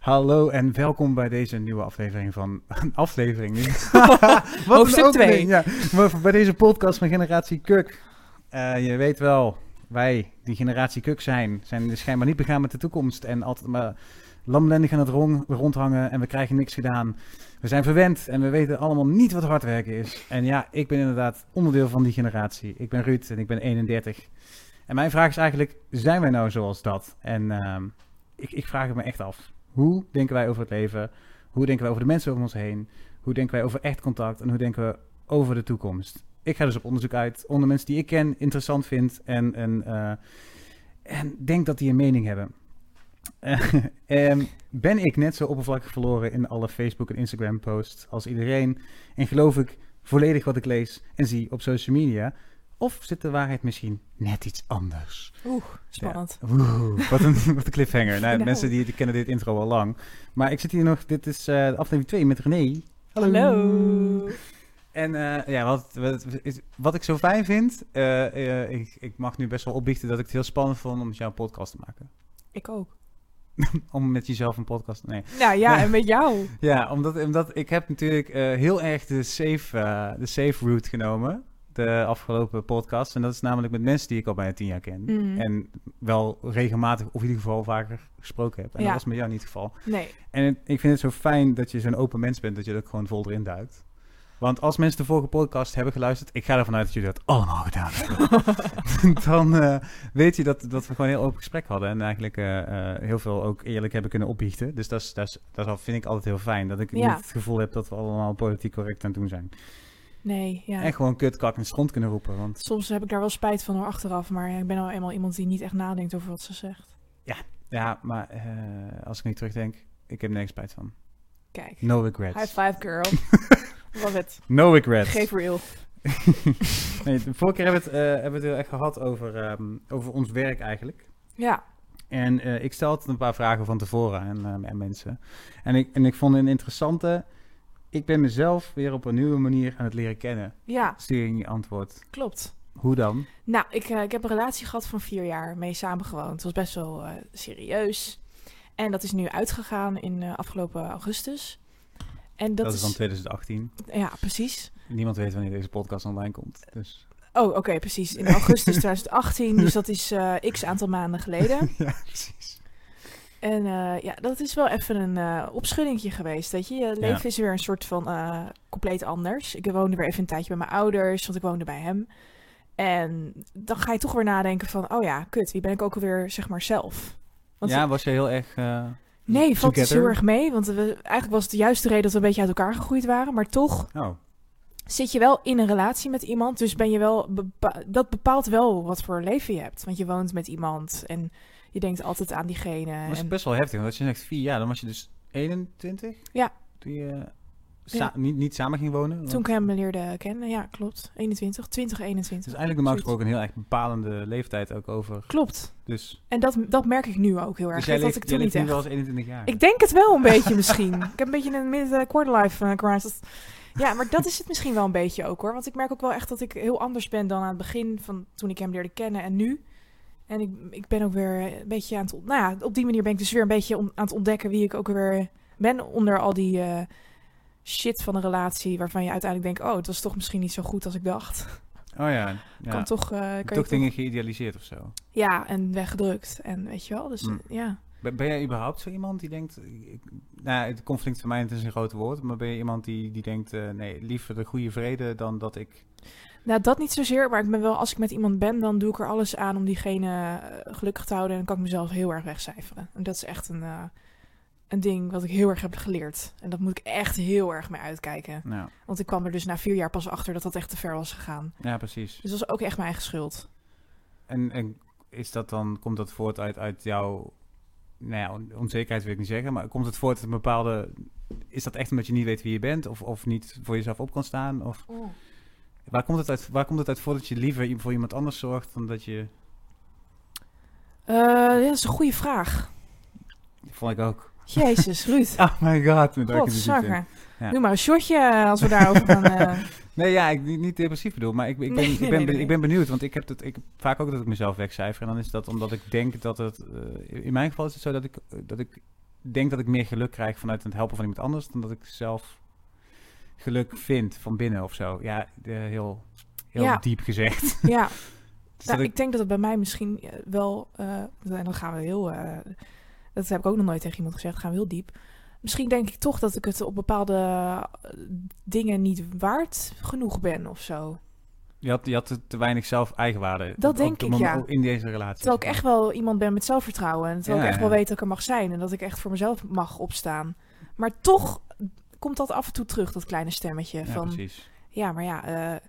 Hallo en welkom bij deze nieuwe aflevering van... Een aflevering? Wat Hoofdstuk een opening, twee. Ja, maar bij deze podcast van Generatie Kuk. Eh, je weet wel, wij die Generatie Kuk zijn, zijn dus schijnbaar niet begaan met de toekomst. En altijd maar lamlendig aan het rond, rondhangen en we krijgen niks gedaan. We zijn verwend en we weten allemaal niet wat hard werken is. En ja, ik ben inderdaad onderdeel van die generatie. Ik ben Ruud en ik ben 31. En mijn vraag is eigenlijk, zijn wij nou zoals dat? En ehm, ik, ik vraag het me echt af. Hoe denken wij over het leven? Hoe denken wij over de mensen om ons heen? Hoe denken wij over echt contact? En hoe denken we over de toekomst? Ik ga dus op onderzoek uit onder mensen die ik ken, interessant vind en, en, eh, en denk dat die een mening hebben. Eh, ehm, ben ik net zo oppervlakkig verloren in alle Facebook en Instagram posts als iedereen? En geloof ik volledig wat ik lees en zie op social media? Of zit de waarheid misschien net iets anders? Oeh, spannend. Oeh, wat een, wat een cliffhanger. Nou, Nou. Mensen die, die kennen dit intro al lang. Maar ik zit hier nog, dit is eh, aflevering 2 met René. Hallo. En eh, ja, wat, wat, wat ik zo fijn vind, eh, ik, ik mag nu best wel opbiechten dat ik het heel spannend vond om met jou een podcast te maken. Ik ook. Om met jezelf een podcast, nee. Nou ja, en met jou. Ja, omdat, omdat ik heb natuurlijk heel erg de safe, de safe route genomen, de afgelopen podcast. En dat is namelijk met mensen die ik al bijna tien jaar ken. Mhm. En wel regelmatig, of in ieder geval vaker gesproken heb. En Ja. dat was met jou niet het geval. Nee. En het- ik vind het zo fijn dat je zo'n open mens bent, dat je er ook gewoon vol erin duikt. Want als mensen de vorige podcast hebben geluisterd, ik ga ervan uit dat jullie dat allemaal gedaan hebben. dan eh, weet je dat, dat we gewoon een heel open gesprek hadden. En eigenlijk eh, eh, heel veel ook eerlijk hebben kunnen opbiechten. Dus dat, is, dat, is, dat vind ik altijd heel fijn. Dat ik Ja. niet het gevoel heb dat we allemaal politiek correct aan het doen zijn. Nee, ja. En gewoon kut, kak en stront kunnen roepen. Want Soms heb ik daar wel spijt van hoor, achteraf. Maar ik ben al eenmaal iemand die niet echt nadenkt over wat ze zegt. ja, maar eh, als ik nu terugdenk, ik heb nergens spijt van. Kijk. No regrets. High five, girl. Love it. No regrets. Geef real. nee, de vorige keer hebben we het, eh, hebben we het gehad over, ehm, over ons werk eigenlijk. Ja. En eh, ik stel altijd een paar vragen van tevoren aan, aan mensen. En ik, en ik vond een interessante... Ik ben mezelf weer op een nieuwe manier aan het leren kennen. Ja, Stuur je in je antwoord. klopt. Hoe dan? Nou, ik, eh, ik heb een relatie gehad van vier jaar, mee samengewoond. Het was best wel eh, serieus. En dat is nu uitgegaan in eh, afgelopen augustus. En dat, Dat, is dan 2018. Ja, precies. Niemand weet wanneer deze podcast online komt. Dus Oh, oké, precies. In augustus 2018, dus dat is x aantal maanden geleden. ja, precies. En eh, ja, dat is wel even een eh opschuddingje geweest, weet je. Je leven is weer een soort van eh, compleet anders. Ik woonde weer even een tijdje bij mijn ouders, want ik woonde bij hem. En dan ga je toch weer nadenken van, oh ja, kut, wie ben ik ook alweer, zeg maar, zelf? Want ja, was je heel erg... nee, valt dus together? heel erg mee, want we, eigenlijk was het de juiste reden dat we een beetje uit elkaar gegroeid waren. Maar toch Oh, zit je wel in een relatie met iemand, dus ben je wel bepa- dat bepaalt wel wat voor leven je hebt. Want je woont met iemand en je denkt altijd aan diegene. dat is En, best wel heftig. Want als je zegt vier jaar, dan was je dus 21? Ja. Toen je eh, Ja. niet, niet samen ging wonen? toen ik hem leerde kennen, ja, klopt. 21, 20, 21. Dus eigenlijk normaal gesproken een heel erg bepalende leeftijd ook over. Klopt. Dus, En dat, dat merk ik nu ook heel erg. dus jij dat leeft, ik toen niet echt. wel eens 21 jaar. Ik denk het wel een beetje misschien. Ik heb een beetje een mid quarterlife uh, crisis. Ja, maar dat is het misschien wel een beetje ook hoor. Want ik merk ook wel echt dat ik heel anders ben dan aan het begin van toen ik hem leerde kennen en nu. En ik, ik ben ook weer een beetje aan het... Nou ja, op die manier ben ik dus weer een beetje on- aan het ontdekken wie ik ook weer ben onder al die eh, shit van een relatie waarvan je uiteindelijk denkt, oh, het was toch misschien niet zo goed als ik dacht. Oh ja, ja. Kan toch... eh, kan je toch toch dingen geïdealiseerd of zo. Ja, en weggedrukt. En weet je wel, dus Mm. ja. Ben, ben jij überhaupt zo iemand die denkt... Ik, nou, het conflict van mij is een groot woord. Maar ben je iemand die, die denkt... eh, nee, liever de goede vrede dan dat ik... Nou, dat niet zozeer, maar ik ben wel, als ik met iemand ben, dan doe ik er alles aan om diegene eh, gelukkig te houden. En dan kan ik mezelf heel erg wegcijferen. En dat is echt een, eh, een ding wat ik heel erg heb geleerd. En dat moet ik echt heel erg mee uitkijken. Nou, Want ik kwam er dus na vier jaar pas achter dat dat echt te ver was gegaan. ja, precies. Dus dat was ook echt mijn eigen schuld. En, en is dat dan... Komt dat voort uit, uit jouw... Nou ja, on- onzekerheid wil ik niet zeggen. Maar komt het voort uit een bepaalde... Is dat echt omdat je niet weet wie je bent? Of, of niet voor jezelf op kan staan? Of waar komt, het uit, waar komt het uit voort dat je liever voor iemand anders zorgt... dan dat je... Eh, ja, dat is een goede vraag. Vond ik ook. Jezus, Ruud. Oh my god. nu duik ik God, er diep in. zakker. Ja. Doe maar een shotje eh, als we daarover gaan. eh, Nee, ja, ik niet, depressief bedoel, maar ik, ik, ben, Nee, ik, ben, nee, be- nee. ik ben benieuwd, want ik heb het ik, vaak ook dat ik mezelf wegcijfer. En dan is dat omdat ik denk dat het, eh, in mijn geval is het zo dat ik, dat ik denk dat ik meer geluk krijg vanuit het helpen van iemand anders dan dat ik zelf geluk vind van binnen of zo. Ja, de- heel, heel Ja. diep gezegd. Ja, Dus nou, dat ik denk dat het bij mij misschien eh, wel... eh, en dan gaan we heel... eh, dat heb ik ook nog nooit tegen iemand gezegd. Gaan we heel diep. Misschien denk ik toch dat ik het op bepaalde eh, dingen niet waard genoeg ben of zo. Je had, je had te, weinig zelf eigenwaarde. Dat denk de ik, ja. In deze relatie. Terwijl ik echt wel iemand ben met zelfvertrouwen. En terwijl Ja, ik echt ja. wel weet dat ik er mag zijn. En dat ik echt voor mezelf mag opstaan. Maar toch komt dat af en toe terug, dat kleine stemmetje. Ja, van, precies. ja, maar ja, eh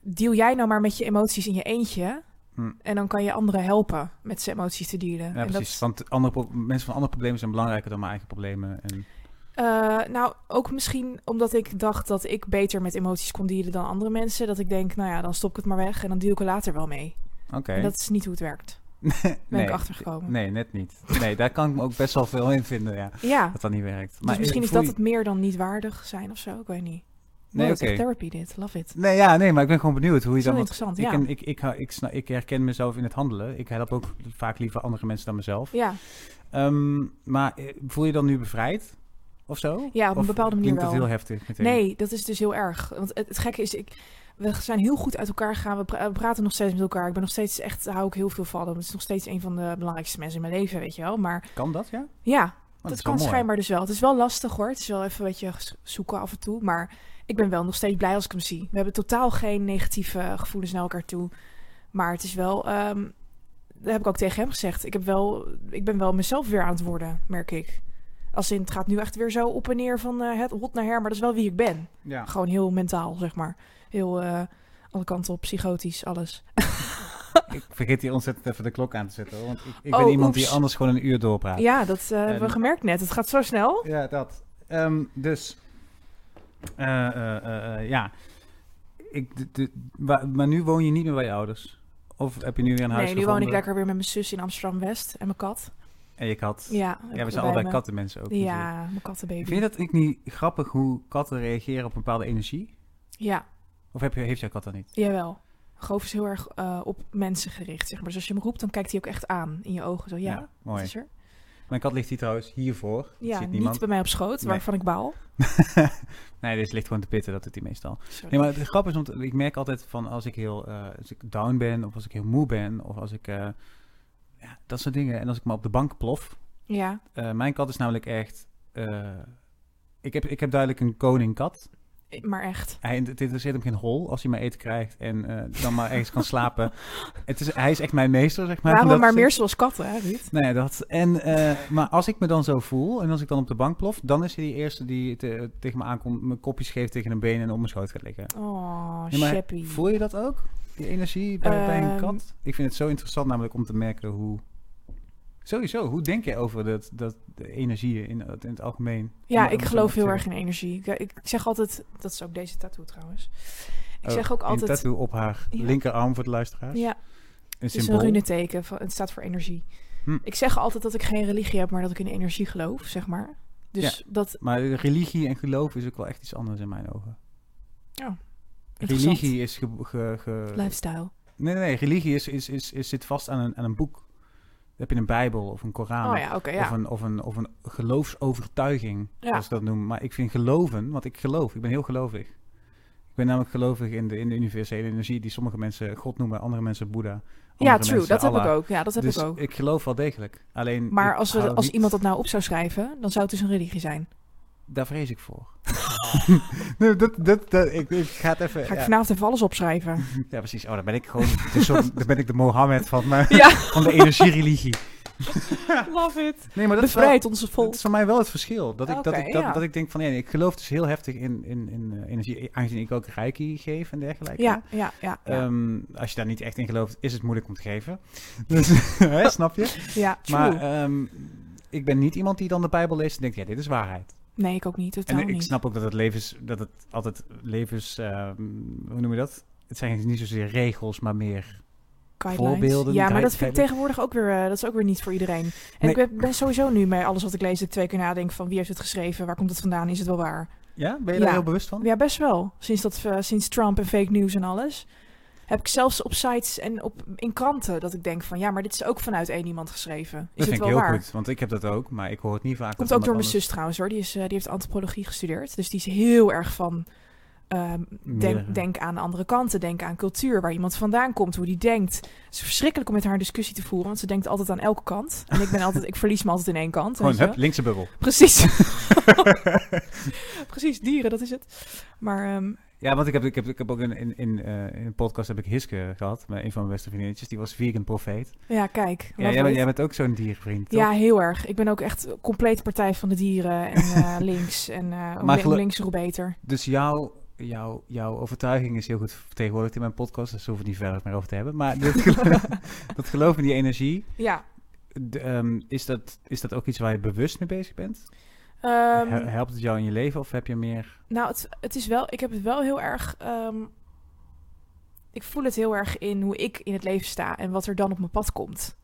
deal jij nou maar met je emoties in je eentje. Hm. En dan kan je anderen helpen met zijn emoties te dealen. Ja, en dat, precies. Want andere mensen van andere problemen zijn belangrijker dan mijn eigen problemen. En, Eh, nou, ook misschien omdat ik dacht dat ik beter met emoties kon dealen dan andere mensen. Dat ik denk, nou ja, dan stop ik het maar weg en dan deal ik er later wel mee. Oké. En dat is niet hoe het werkt. nee, Ben ik achtergekomen. Nee, net niet. Nee, daar kan ik me ook best wel veel in vinden, ja. Ja, Dat dat niet werkt. dus misschien is dat het meer dan niet waardig zijn of zo. Ik weet niet. Nee, oké. echt therapy dit. Love it. Nee, ja, nee, maar ik ben gewoon benieuwd hoe je dan... interessant, ik, ja. ik, ik, ik, ik, herken mezelf in het handelen. Ik help ook vaak liever andere mensen dan mezelf. Ja, Ehm, maar eh, voel je dan nu bevrijd? Of zo? Ja, op een Of bepaalde manier klinkt wel. heel heftig meteen? nee, dat is dus heel erg. Want het, het gekke is, ik, we zijn heel goed uit elkaar gegaan. We, pra- we praten nog steeds met elkaar. Ik ben nog steeds echt, hou ik heel veel van hem. Het is nog steeds een van de belangrijkste mensen in mijn leven, weet je wel. Maar Kan dat, ja? Ja, dat kan mooi. schijnbaar dus wel. Het is wel lastig hoor. Het is wel even een beetje zoeken af en toe. Maar ik ben wel nog steeds blij als ik hem zie. We hebben totaal geen negatieve gevoelens naar elkaar toe. Maar het is wel, ehm, dat heb ik ook tegen hem gezegd. Ik, heb wel, ik ben wel mezelf weer aan het worden, merk ik. Als in, het gaat nu echt weer zo op en neer van eh, het hot naar her. Maar dat is wel wie ik ben. Ja. Gewoon heel mentaal, zeg maar. Heel eh, alle kanten op, psychotisch, alles. Ik vergeet hier ontzettend even de klok aan te zetten. hoor, Want ik, ik Oh, ben iemand oeps. die anders gewoon een uur doorpraat. Ja, dat eh, hebben we gemerkt net. Het gaat zo snel. Ja, dat. Ehm, dus, eh, eh, ja. Ik, de, de- wa- maar nu woon je niet meer bij je ouders? Of heb je nu weer een huis Nee, nu woon ik lekker weer met mijn zus in Amsterdam-West en mijn kat. En je kat? Ja, Ja, we zijn allebei me. kattenmensen ook. natuurlijk. Ja, mijn kattenbaby. Vind je dat ik niet grappig hoe katten reageren op een bepaalde energie? Ja, Of heb je, heeft jouw kat dat niet? jawel. Goof is heel erg eh, op mensen gericht, zeg maar. Dus als je hem roept, dan kijkt hij ook echt aan in je ogen. Zo, ja, mooi. is er? Mijn kat ligt hier trouwens hiervoor. Dat Ja, ziet niet niemand. bij mij op schoot, Nee. waarvan ik baal. nee, deze ligt gewoon te pitten, dat doet hij meestal. Sorry. Nee, maar het grap is, want ik merk altijd van als ik heel eh, als ik down ben, of als ik heel moe ben, of als ik eh, ja, dat soort dingen. En als ik maar op de bank plof. Ja, mijn kat is namelijk echt. ik, heb, ik heb duidelijk een koning kat. Maar echt. Hij het interesseert hem geen hol als hij maar eten krijgt en eh, dan maar ergens kan slapen. Het is, hij is echt mijn meester, zeg maar. Waarom maar meer zoals katten, hè, Ruud? Nee, dat. En, eh, maar als ik me dan zo voel en als ik dan op de bank plof, dan is hij die eerste die te- tegen me aankomt, mijn kopjes geeft tegen een been en op mijn schoot gaat liggen. Oh, Sheppy. Voel je dat ook? Die energie bij, bij een Ehm. kat? Ik vind het zo interessant namelijk om te merken hoe... Sowieso, hoe denk je over dat, dat, de energieën in, het- in het algemeen? Ja, ik geloof heel erg in energie. Ik, ik zeg altijd, dat is ook deze tattoo trouwens. Ik Oh, zeg ook Een altijd, tattoo op haar Ja. linkerarm voor de luisteraars. ja, Een het is symbool. een runeteken. van- Het staat voor energie. Hm. Ik zeg altijd dat ik geen religie heb, maar dat ik in energie geloof, zeg maar. Dus dat, Maar religie en geloof is ook wel echt iets anders in mijn ogen. Ja, interessant. religie is... Ge, ge, ge- lifestyle. Nee, nee, nee. Religie is, is, is, is, zit vast aan een, aan een boek. Heb je een bijbel of een Koran. Oh ja, Of, een, of, een, of een geloofsovertuiging, Ja. zoals ik dat noem. Maar ik vind geloven, want ik geloof, ik ben heel gelovig. Ik ben namelijk gelovig in de, in de universele energie die sommige mensen God noemen, andere mensen Boeddha. Ja, true. mensen Dat heb ik ook. Ja, dat heb dus ik ook. ik geloof wel degelijk. Alleen, Maar als, we, als niet- iemand dat nou op zou schrijven, dan zou het dus een religie zijn. Daar vrees ik voor. nee, dat, dat, dat, ik, ik ga het even... Ga ik ja, vanavond even alles opschrijven. ja, precies. Oh, dan ben ik gewoon... de soort- dan ben ik de Mohammed van, mijn- ja, van de energiereligie. love it. Nee, maar dat wel- onze Dat volk. is voor mij wel het verschil. Dat ik, dat ik, dat, ja. dat ik denk van, ja, ik geloof dus heel heftig in, in, in eh, energie, aangezien ik ook reiki geef en dergelijke. Ja, ja, ja. Ja, Ehm, als je daar niet echt in gelooft, is het moeilijk om te geven. Dus, hè, snap je? ja true. Maar ehm, ik ben niet iemand die dan de Bijbel leest en denkt, ja, dit is waarheid. Nee, ik ook niet. Totaal en ik niet. snap ook dat het levens, dat het altijd levens, ehm, hoe noem je dat? Het zijn niet zozeer regels, maar meer Guidelines. voorbeelden, Ja, maar dat vind ik tegenwoordig ook weer, eh, dat is ook weer niet voor iedereen. En Nee. ik ben, ben sowieso nu bij alles wat ik lees, dat ik twee keer nadenk van wie heeft het geschreven, waar komt het vandaan, is het wel waar? Ja, ben je Ja. daar heel bewust van? Ja, best wel. Sinds, dat, eh, sinds Trump en fake news en alles. Heb ik zelfs op sites en op, in kranten dat ik denk van ja, maar dit is ook vanuit één iemand geschreven. Is dat het vind ik heel waar? goed, want ik heb dat ook, maar ik hoor het niet vaak. Komt ook door mijn zus trouwens hoor. Die, is, eh, die heeft antropologie gestudeerd. Dus die is heel erg van. ehm, denk, denk aan andere kanten. Denk aan cultuur, waar iemand vandaan komt, hoe die denkt. Het is verschrikkelijk om met haar een discussie te voeren, want ze denkt altijd aan elke kant. En ik ben altijd, ik verlies me altijd in één kant. Gewoon, hup, linkse bubbel. Precies. Precies, dieren, dat is het. Maar ehm, Ja, want ik heb, ik heb, ik heb ook in, in, in, eh, in een podcast heb ik Hiske gehad, met een van mijn beste vriendinnetjes. Die was vegan profeet. ja, kijk. Ja, jij, bent- leuk. jij bent ook zo'n diervriend, toch? Ja, heel erg. Ik ben ook echt compleet partij van de dieren en eh, links. En eh Maar hoe links, hoe beter. Dus jouw, jouw, jouw overtuiging is heel goed vertegenwoordigd in mijn podcast. Dus daar hoeven we het niet verder meer over te hebben. Maar dat geloof in die energie, Ja. ehm, is, dat, is dat ook iets waar je bewust mee bezig bent? Ehm, Hel- Helpt het jou in je leven of heb je meer... Nou, het, het is wel, ik heb het wel heel erg. ehm, ik voel het heel erg in hoe ik in het leven sta en wat er dan op mijn pad komt.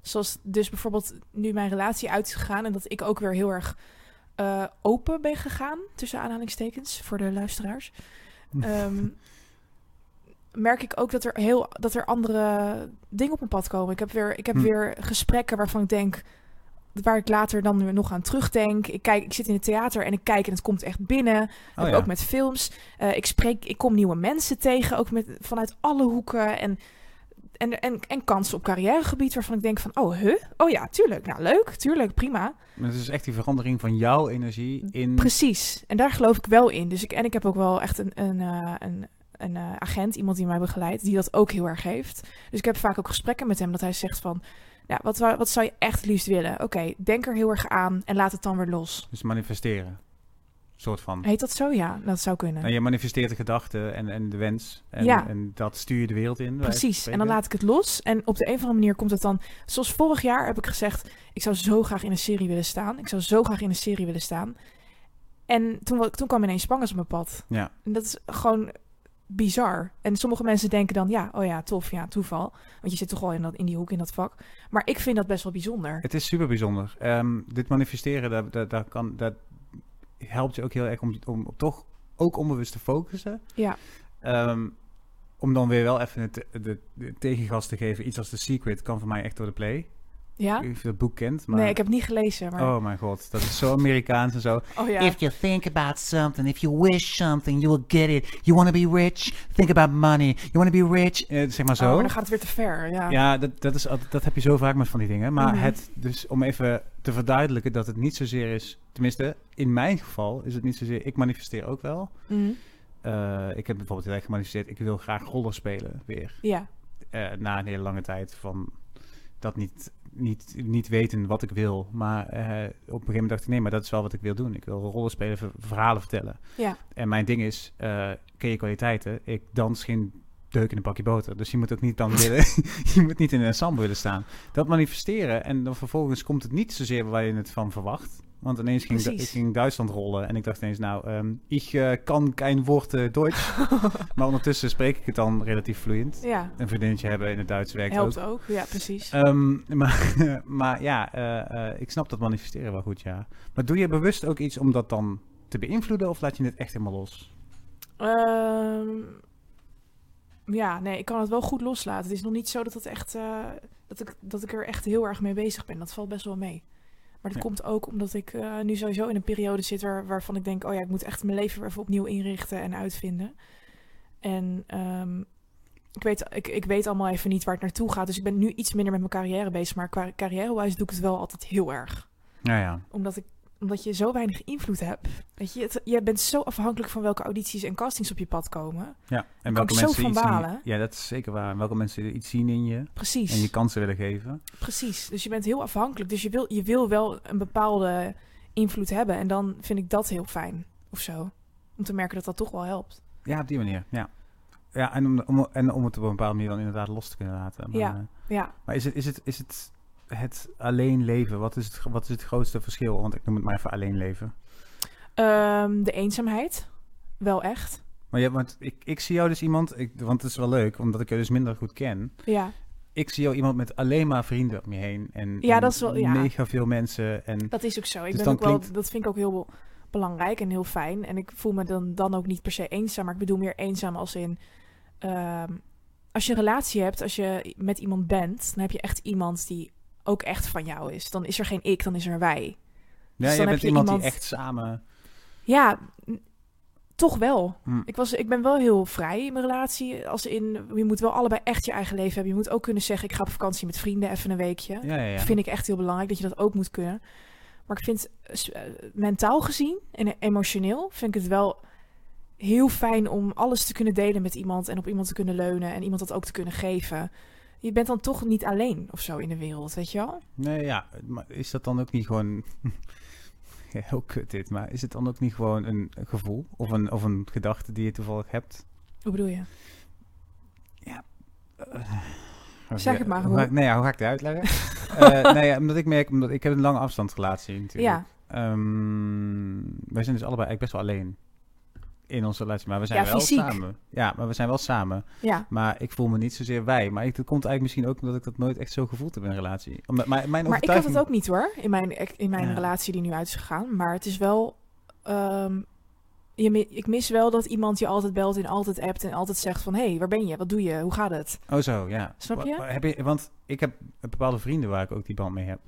Zoals dus bijvoorbeeld nu mijn relatie uit is gegaan en dat ik ook weer heel erg eh, open ben gegaan, tussen aanhalingstekens, voor de luisteraars. Ehm, merk ik ook dat er heel dat er andere dingen op mijn pad komen. Ik heb weer, ik heb Hm. weer gesprekken waarvan ik denk waar ik later dan weer nog aan terugdenk. Ik kijk, ik zit in het theater en ik kijk en het komt echt binnen. Oh, ja. ook met films. Eh, ik spreek, ik kom nieuwe mensen tegen, ook met, vanuit alle hoeken. En, en, en, en kansen op carrièregebied waarvan ik denk van, oh, huh? Oh ja, tuurlijk. Nou, leuk, tuurlijk, prima. Maar het is echt die verandering van jouw energie in... Precies. En daar geloof ik wel in. Dus ik, en ik heb ook wel echt een, een, eh, een, een eh, agent, iemand die mij begeleidt, die dat ook heel erg heeft. Dus ik heb vaak ook gesprekken met hem dat hij zegt van, ja, wat, wat zou je echt het liefst willen? Oké, denk er heel erg aan en laat het dan weer los. Dus manifesteren. soort van. Heet dat zo? Ja, dat zou kunnen. En je manifesteert de gedachte en, en de wens. En, Ja. en dat stuur je de wereld in. Precies. En dan laat ik het los. En op de een of andere manier komt het dan. Zoals vorig jaar heb ik gezegd: ik zou zo graag in een serie willen staan. Ik zou zo graag in een serie willen staan. En toen, toen kwam ineens Spangers op mijn pad. Ja. En dat is gewoon bizar. En sommige mensen denken dan: ja, oh ja, tof, ja, toeval. Want je zit toch al in, dat, in die hoek, in dat vak. Maar ik vind dat best wel bijzonder. Het is super bijzonder. Ehm, dit manifesteren, dat, dat, dat, kan, dat helpt je ook heel erg om, om toch ook onbewust te focussen. Ja, Ehm, om dan weer wel even het, de, de tegengas te geven. Iets als The Secret kan voor mij echt door de play. Ja. Ik weet niet of je dat boek kent. Maar... Nee, ik heb het niet gelezen. Maar... Oh mijn god, dat is zo Amerikaans en zo. Oh ja. If you think about something, if you wish something, you will get it. You want to be rich? Think about money. You want to be rich? Eh, zeg maar Oh, zo. maar dan gaat het weer te ver. Ja. Ja, dat, dat, is, dat heb je zo vaak met van die dingen. Maar Mhm. het, dus om even te verduidelijken dat het niet zozeer is... Tenminste, in mijn geval is het niet zozeer... Ik manifesteer ook wel. Mhm. Eh, ik heb bijvoorbeeld heel erg gemanifesteerd... Ik wil graag roller spelen weer. ja. Eh, na een hele lange tijd van dat niet, niet, niet weten wat ik wil. Maar eh, op een gegeven moment dacht ik... Nee, maar dat is wel wat ik wil doen. Ik wil rollen spelen, ver- verhalen vertellen. Ja. En mijn ding is, eh ken je kwaliteiten? Ik dans geen deuk in een pakje boter. Dus je moet ook niet dan willen, je moet niet in een ensemble willen staan. Dat manifesteren en dan vervolgens komt het niet zozeer waar je het van verwacht. Want ineens ging, ik ging Duitsland rollen en ik dacht ineens, nou, ehm ik eh, kan geen woord eh, Duits. maar ondertussen spreek ik het dan relatief vloeiend. ja. Een vriendinnetje hebben in het Duits werkt Helpt ook. ook. Ja, precies. Ehm, maar, maar ja, eh, ik snap dat manifesteren wel goed, ja. Maar doe je bewust ook iets om dat dan te beïnvloeden of laat je het echt helemaal los? Ehm, ja, nee, ik kan het wel goed loslaten. Het is nog niet zo dat, het echt, dat, ik, dat ik er echt heel erg mee bezig ben. Dat valt best wel mee. Maar dat Ja. komt ook omdat ik eh, nu sowieso in een periode zit waar, waarvan ik denk... oh ja, ik moet echt mijn leven weer even opnieuw inrichten en uitvinden. En ehm, ik, weet, ik, ik weet allemaal even niet waar het naartoe gaat. Dus ik ben nu iets minder met mijn carrière bezig. Maar qua carrière-wise doe ik het wel altijd heel erg Ja, ja. omdat, ik, omdat je zo weinig invloed hebt. Weet je, het, je bent zo afhankelijk van welke audities en castings op je pad komen. Ja, en kan ik zo van iets in je- balen. ja, dat is zeker waar. En welke mensen iets zien in je Precies. en je kansen willen geven. Precies. Dus je bent heel afhankelijk. Dus je wil, je wil wel een bepaalde invloed hebben. En dan vind ik dat heel fijn. Of zo. Om te merken dat dat toch wel helpt. Ja, op die manier. Ja, ja en, om, om, en om het op een bepaalde manier dan inderdaad los te kunnen laten. Maar, Ja. eh, Ja. maar is het, is het, is het, het alleen leven? Wat is het, wat is het grootste verschil? Want ik noem het maar even alleen leven. Ehm, de eenzaamheid. Wel echt. Maar ja, want ik, ik zie jou dus iemand, ik, want het is wel leuk, omdat ik je dus minder goed ken. Ja. Ik zie jou iemand met alleen maar vrienden om je heen. En, Ja, en dat is wel- ja. mega veel mensen. En Dat is ook zo. Ik Dus ben ook wel, dat vind ik ook heel belangrijk en heel fijn. En ik voel me dan, dan ook niet per se eenzaam. Maar ik bedoel meer eenzaam als in... ehm, als je een relatie hebt, als je met iemand bent, dan heb je echt iemand die ook echt van jou is. Dan is er geen ik, dan is er wij. Ja, jij heb bent iemand, iemand- die echt samen... Ja, toch wel. Hm. Ik, was, ik ben wel heel vrij in mijn relatie. Als in, je moet wel allebei echt je eigen leven hebben. Je moet ook kunnen zeggen, ik ga op vakantie met vrienden even een weekje. Ja, ja, ja. vind ik echt heel belangrijk dat je dat ook moet kunnen. Maar ik vind eh, mentaal gezien en emotioneel vind ik het wel heel fijn om alles te kunnen delen met iemand en op iemand te kunnen leunen en iemand dat ook te kunnen geven. Je bent dan toch niet alleen of zo in de wereld, weet je wel? Nee, ja, maar is dat dan ook niet gewoon... Ja, heel kut dit, maar is het dan ook niet gewoon een gevoel of een, of een gedachte die je toevallig hebt? Hoe bedoel je? Hoe Zeg ga- het maar, hoe Nee, ja, hoe ga ik het uitleggen? Eh nee, ja, omdat ik merk, omdat ik heb een lange afstandsrelatie natuurlijk. Ja, Ehm, wij zijn dus allebei eigenlijk best wel alleen in onze relatie, maar we zijn Ja, wel fysiek. samen. Ja, maar we zijn wel samen. ja. Maar ik voel me niet zozeer wij. Maar ik, dat komt eigenlijk misschien ook omdat ik dat nooit echt zo gevoeld heb in een relatie. Omdat mijn, mijn Maar ik had het ook niet hoor, in mijn, in mijn Ja. relatie die nu uit is gegaan. Maar het is wel... ehm, je, ik mis wel dat iemand je altijd belt en altijd appt en altijd zegt van... Hé, hey, waar ben je? Wat doe je? Hoe gaat het? Oh zo, ja. Snap je? Heb je? Want ik heb bepaalde vrienden waar ik ook die band mee heb.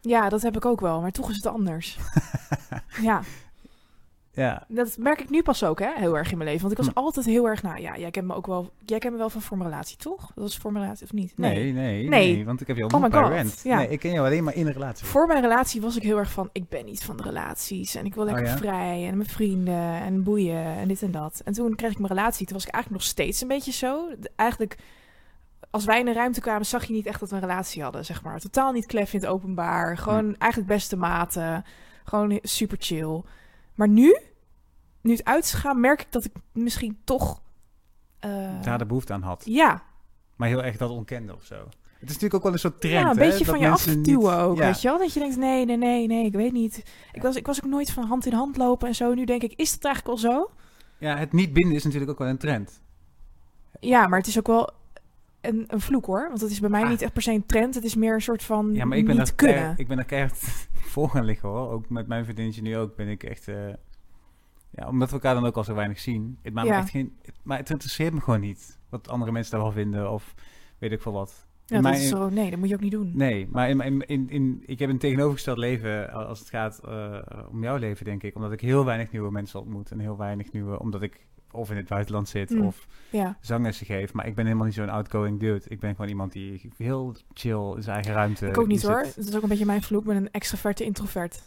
Ja, dat heb ik ook wel, maar toch is het anders. ja, Ja, dat merk ik nu pas ook hè, heel erg in mijn leven. Want ik was Hm. altijd heel erg... Nou ja, jij kent me ook wel... Jij kent me wel van voor mijn relatie, toch? Dat was voor mijn relatie of niet? nee, nee, nee, Nee. want ik heb je Oh ontmoet my bij God, Rent. ja. Nee, ik ken jou alleen maar in een relatie. Voor mijn relatie was ik heel erg van... Ik ben niet van de relaties. En ik wil Oh, lekker ja? vrij. En met vrienden. En boeien. En dit en dat. En toen kreeg ik mijn relatie. Toen was ik eigenlijk nog steeds een beetje zo. De- Eigenlijk... Als wij in een ruimte kwamen, zag je niet echt dat we een relatie hadden, zeg maar. Totaal niet klef in het openbaar. Gewoon eigenlijk beste maten. Gewoon super chill. Maar nu, nu het uit is gegaan, merk ik dat ik misschien toch... eh, Daar de behoefte aan had. ja, Maar heel erg dat ontkende of zo. Het is natuurlijk ook wel een soort trend, ja, een hè, beetje dat van je mensen afduwen niet- ook, Ja. weet je wel? Dat je denkt, nee, nee, nee, nee, ik weet niet. Ik was, ik was ook nooit van hand in hand lopen en zo. Nu denk ik, is dat eigenlijk al zo? Ja, het niet binden is natuurlijk ook wel een trend. Ja, maar het is ook wel een, een vloek hoor. Want het is bij mij Ah. niet echt per se een trend. Het is meer een soort van Ja, maar ik ben, niet kunnen. ik ben daar keihard voor gaan liggen hoor. Ook met mijn vriendinnetje nu ook ben ik echt... eh, ja, omdat we elkaar dan ook al zo weinig zien. Het maakt me echt geen... het- maar het interesseert me gewoon niet. Wat andere mensen daar wel vinden of weet ik veel wat. ja, dat is zo, nee, dat moet je ook niet doen. Nee, maar in, in, in, in, ik heb een tegenovergesteld leven als het gaat eh, om jouw leven, denk ik. Omdat ik heel weinig nieuwe mensen ontmoet. En heel weinig nieuwe, omdat ik of in het buitenland zit Mm. of Ja, zanglessen geef. Maar ik ben helemaal niet zo'n outgoing dude. Ik ben gewoon iemand die heel chill in zijn eigen ruimte ik ook niet hoor. Het is ook een beetje mijn vloek. Ik ben een extraverte introvert.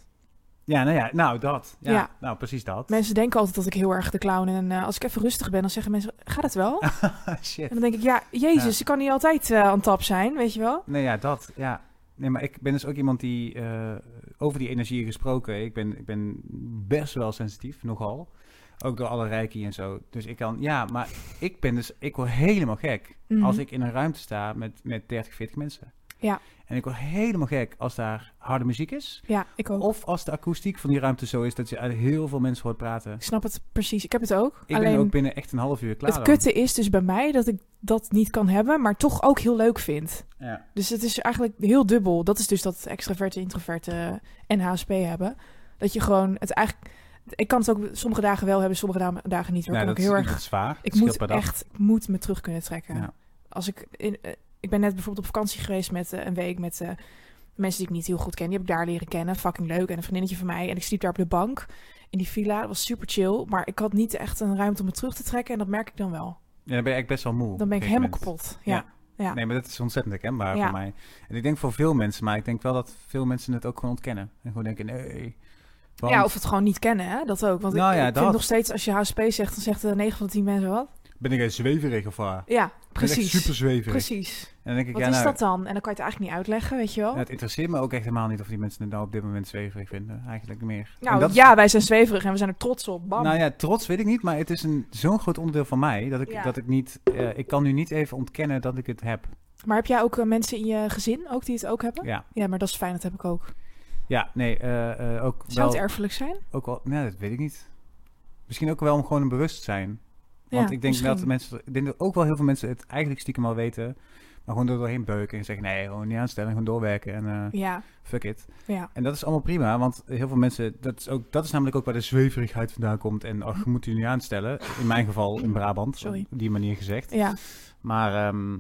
Ja, nou ja, nou dat. Ja, Ja. nou precies dat. Mensen denken altijd dat ik heel erg de clown en eh, als ik even rustig ben, dan zeggen mensen, gaat het wel? Shit. En dan denk ik, ja, jezus, Ja. ik kan niet altijd eh, aan tap zijn, weet je wel? Nee, ja, dat. Ja. Nee, maar ik ben dus ook iemand die, eh, over die energie gesproken, ik ben, ik ben best wel sensitief, nogal. Ook door alle reiki en zo. Dus ik kan, ja, maar ik ben dus, ik word helemaal gek Mhm. als ik in een ruimte sta met, met 30, 40 mensen. Ja. En ik word helemaal gek als daar harde muziek is. Ja, ik ook. Of als de akoestiek van die ruimte zo is dat je uit heel veel mensen hoort praten. Ik snap het precies. Ik heb het ook. Ik Alleen ben ook binnen echt een half uur klaar het dan. kutte is dus bij mij dat ik dat niet kan hebben, maar toch ook heel leuk vind. Ja. Dus het is eigenlijk heel dubbel. Dat is dus dat extraverte, introverte en HSP hebben. Dat je gewoon het eigenlijk... Ik kan het ook sommige dagen wel hebben, sommige da- dagen niet. hoor. Ja, ik dat ook heel is, erg... zwaar. Ik moet echt, ik moet me terug kunnen trekken. Ja. Als ik, in, eh, ik ben net bijvoorbeeld op vakantie geweest met eh, een week met eh, mensen die ik niet heel goed ken. Die heb ik daar leren kennen. Fucking leuk. En een vriendinnetje van mij. En ik sliep daar op de bank in die villa. Dat was super chill. Maar ik had niet echt een ruimte om me terug te trekken. En dat merk ik dan wel. Ja, dan ben je eigenlijk best wel moe. Dan ben ik helemaal moment. kapot. Ja. ja. Nee, maar dat is ontzettend herkenbaar Ja. voor mij. En ik denk voor veel mensen, maar ik denk wel dat veel mensen het ook gewoon ontkennen. En gewoon denken, nee. Want Ja, of het gewoon niet kennen, hè? Dat ook. Want Nou ik, ja, ik dat. vind nog steeds, als je HSP zegt, dan zegt de 9 van de 10 mensen wat. ben ik een zweverig of waar? Ja, precies. super zweverig. Precies. En dan denk ik, Wat ja, is nou, dat dan? En dan kan je het eigenlijk niet uitleggen, weet je wel? nou, het interesseert me ook echt helemaal niet of die mensen het nou op dit moment zweverig vinden. Eigenlijk meer. Nou dat is- ja, wij zijn zweverig en we zijn er trots op. Bam. Nou ja, trots weet ik niet, maar het is een zo'n groot onderdeel van mij dat ik, Ja. dat ik niet, eh, ik kan nu niet even ontkennen dat ik het heb. Maar heb jij ook eh, mensen in je gezin ook die het ook hebben? Ja, Ja, maar dat is fijn, dat heb ik ook. Ja nee, eh, eh, ook Zou wel, het erfelijk zijn? ook wel, nee, dat weet ik niet. Misschien ook wel om gewoon een bewustzijn. Want Ja, ik denk misschien. dat mensen, ik denk dat ook wel heel veel mensen het eigenlijk stiekem al weten. Maar gewoon er doorheen beuken en zeggen, nee, gewoon niet aanstellen, gewoon doorwerken en eh, Ja, fuck it. ja. En dat is allemaal prima, want heel veel mensen, dat is, ook, dat is namelijk ook waar de zweverigheid vandaan komt. En ach, je moet u niet aanstellen. In mijn geval in Brabant, Sorry. op die manier gezegd. Ja, Maar ehm,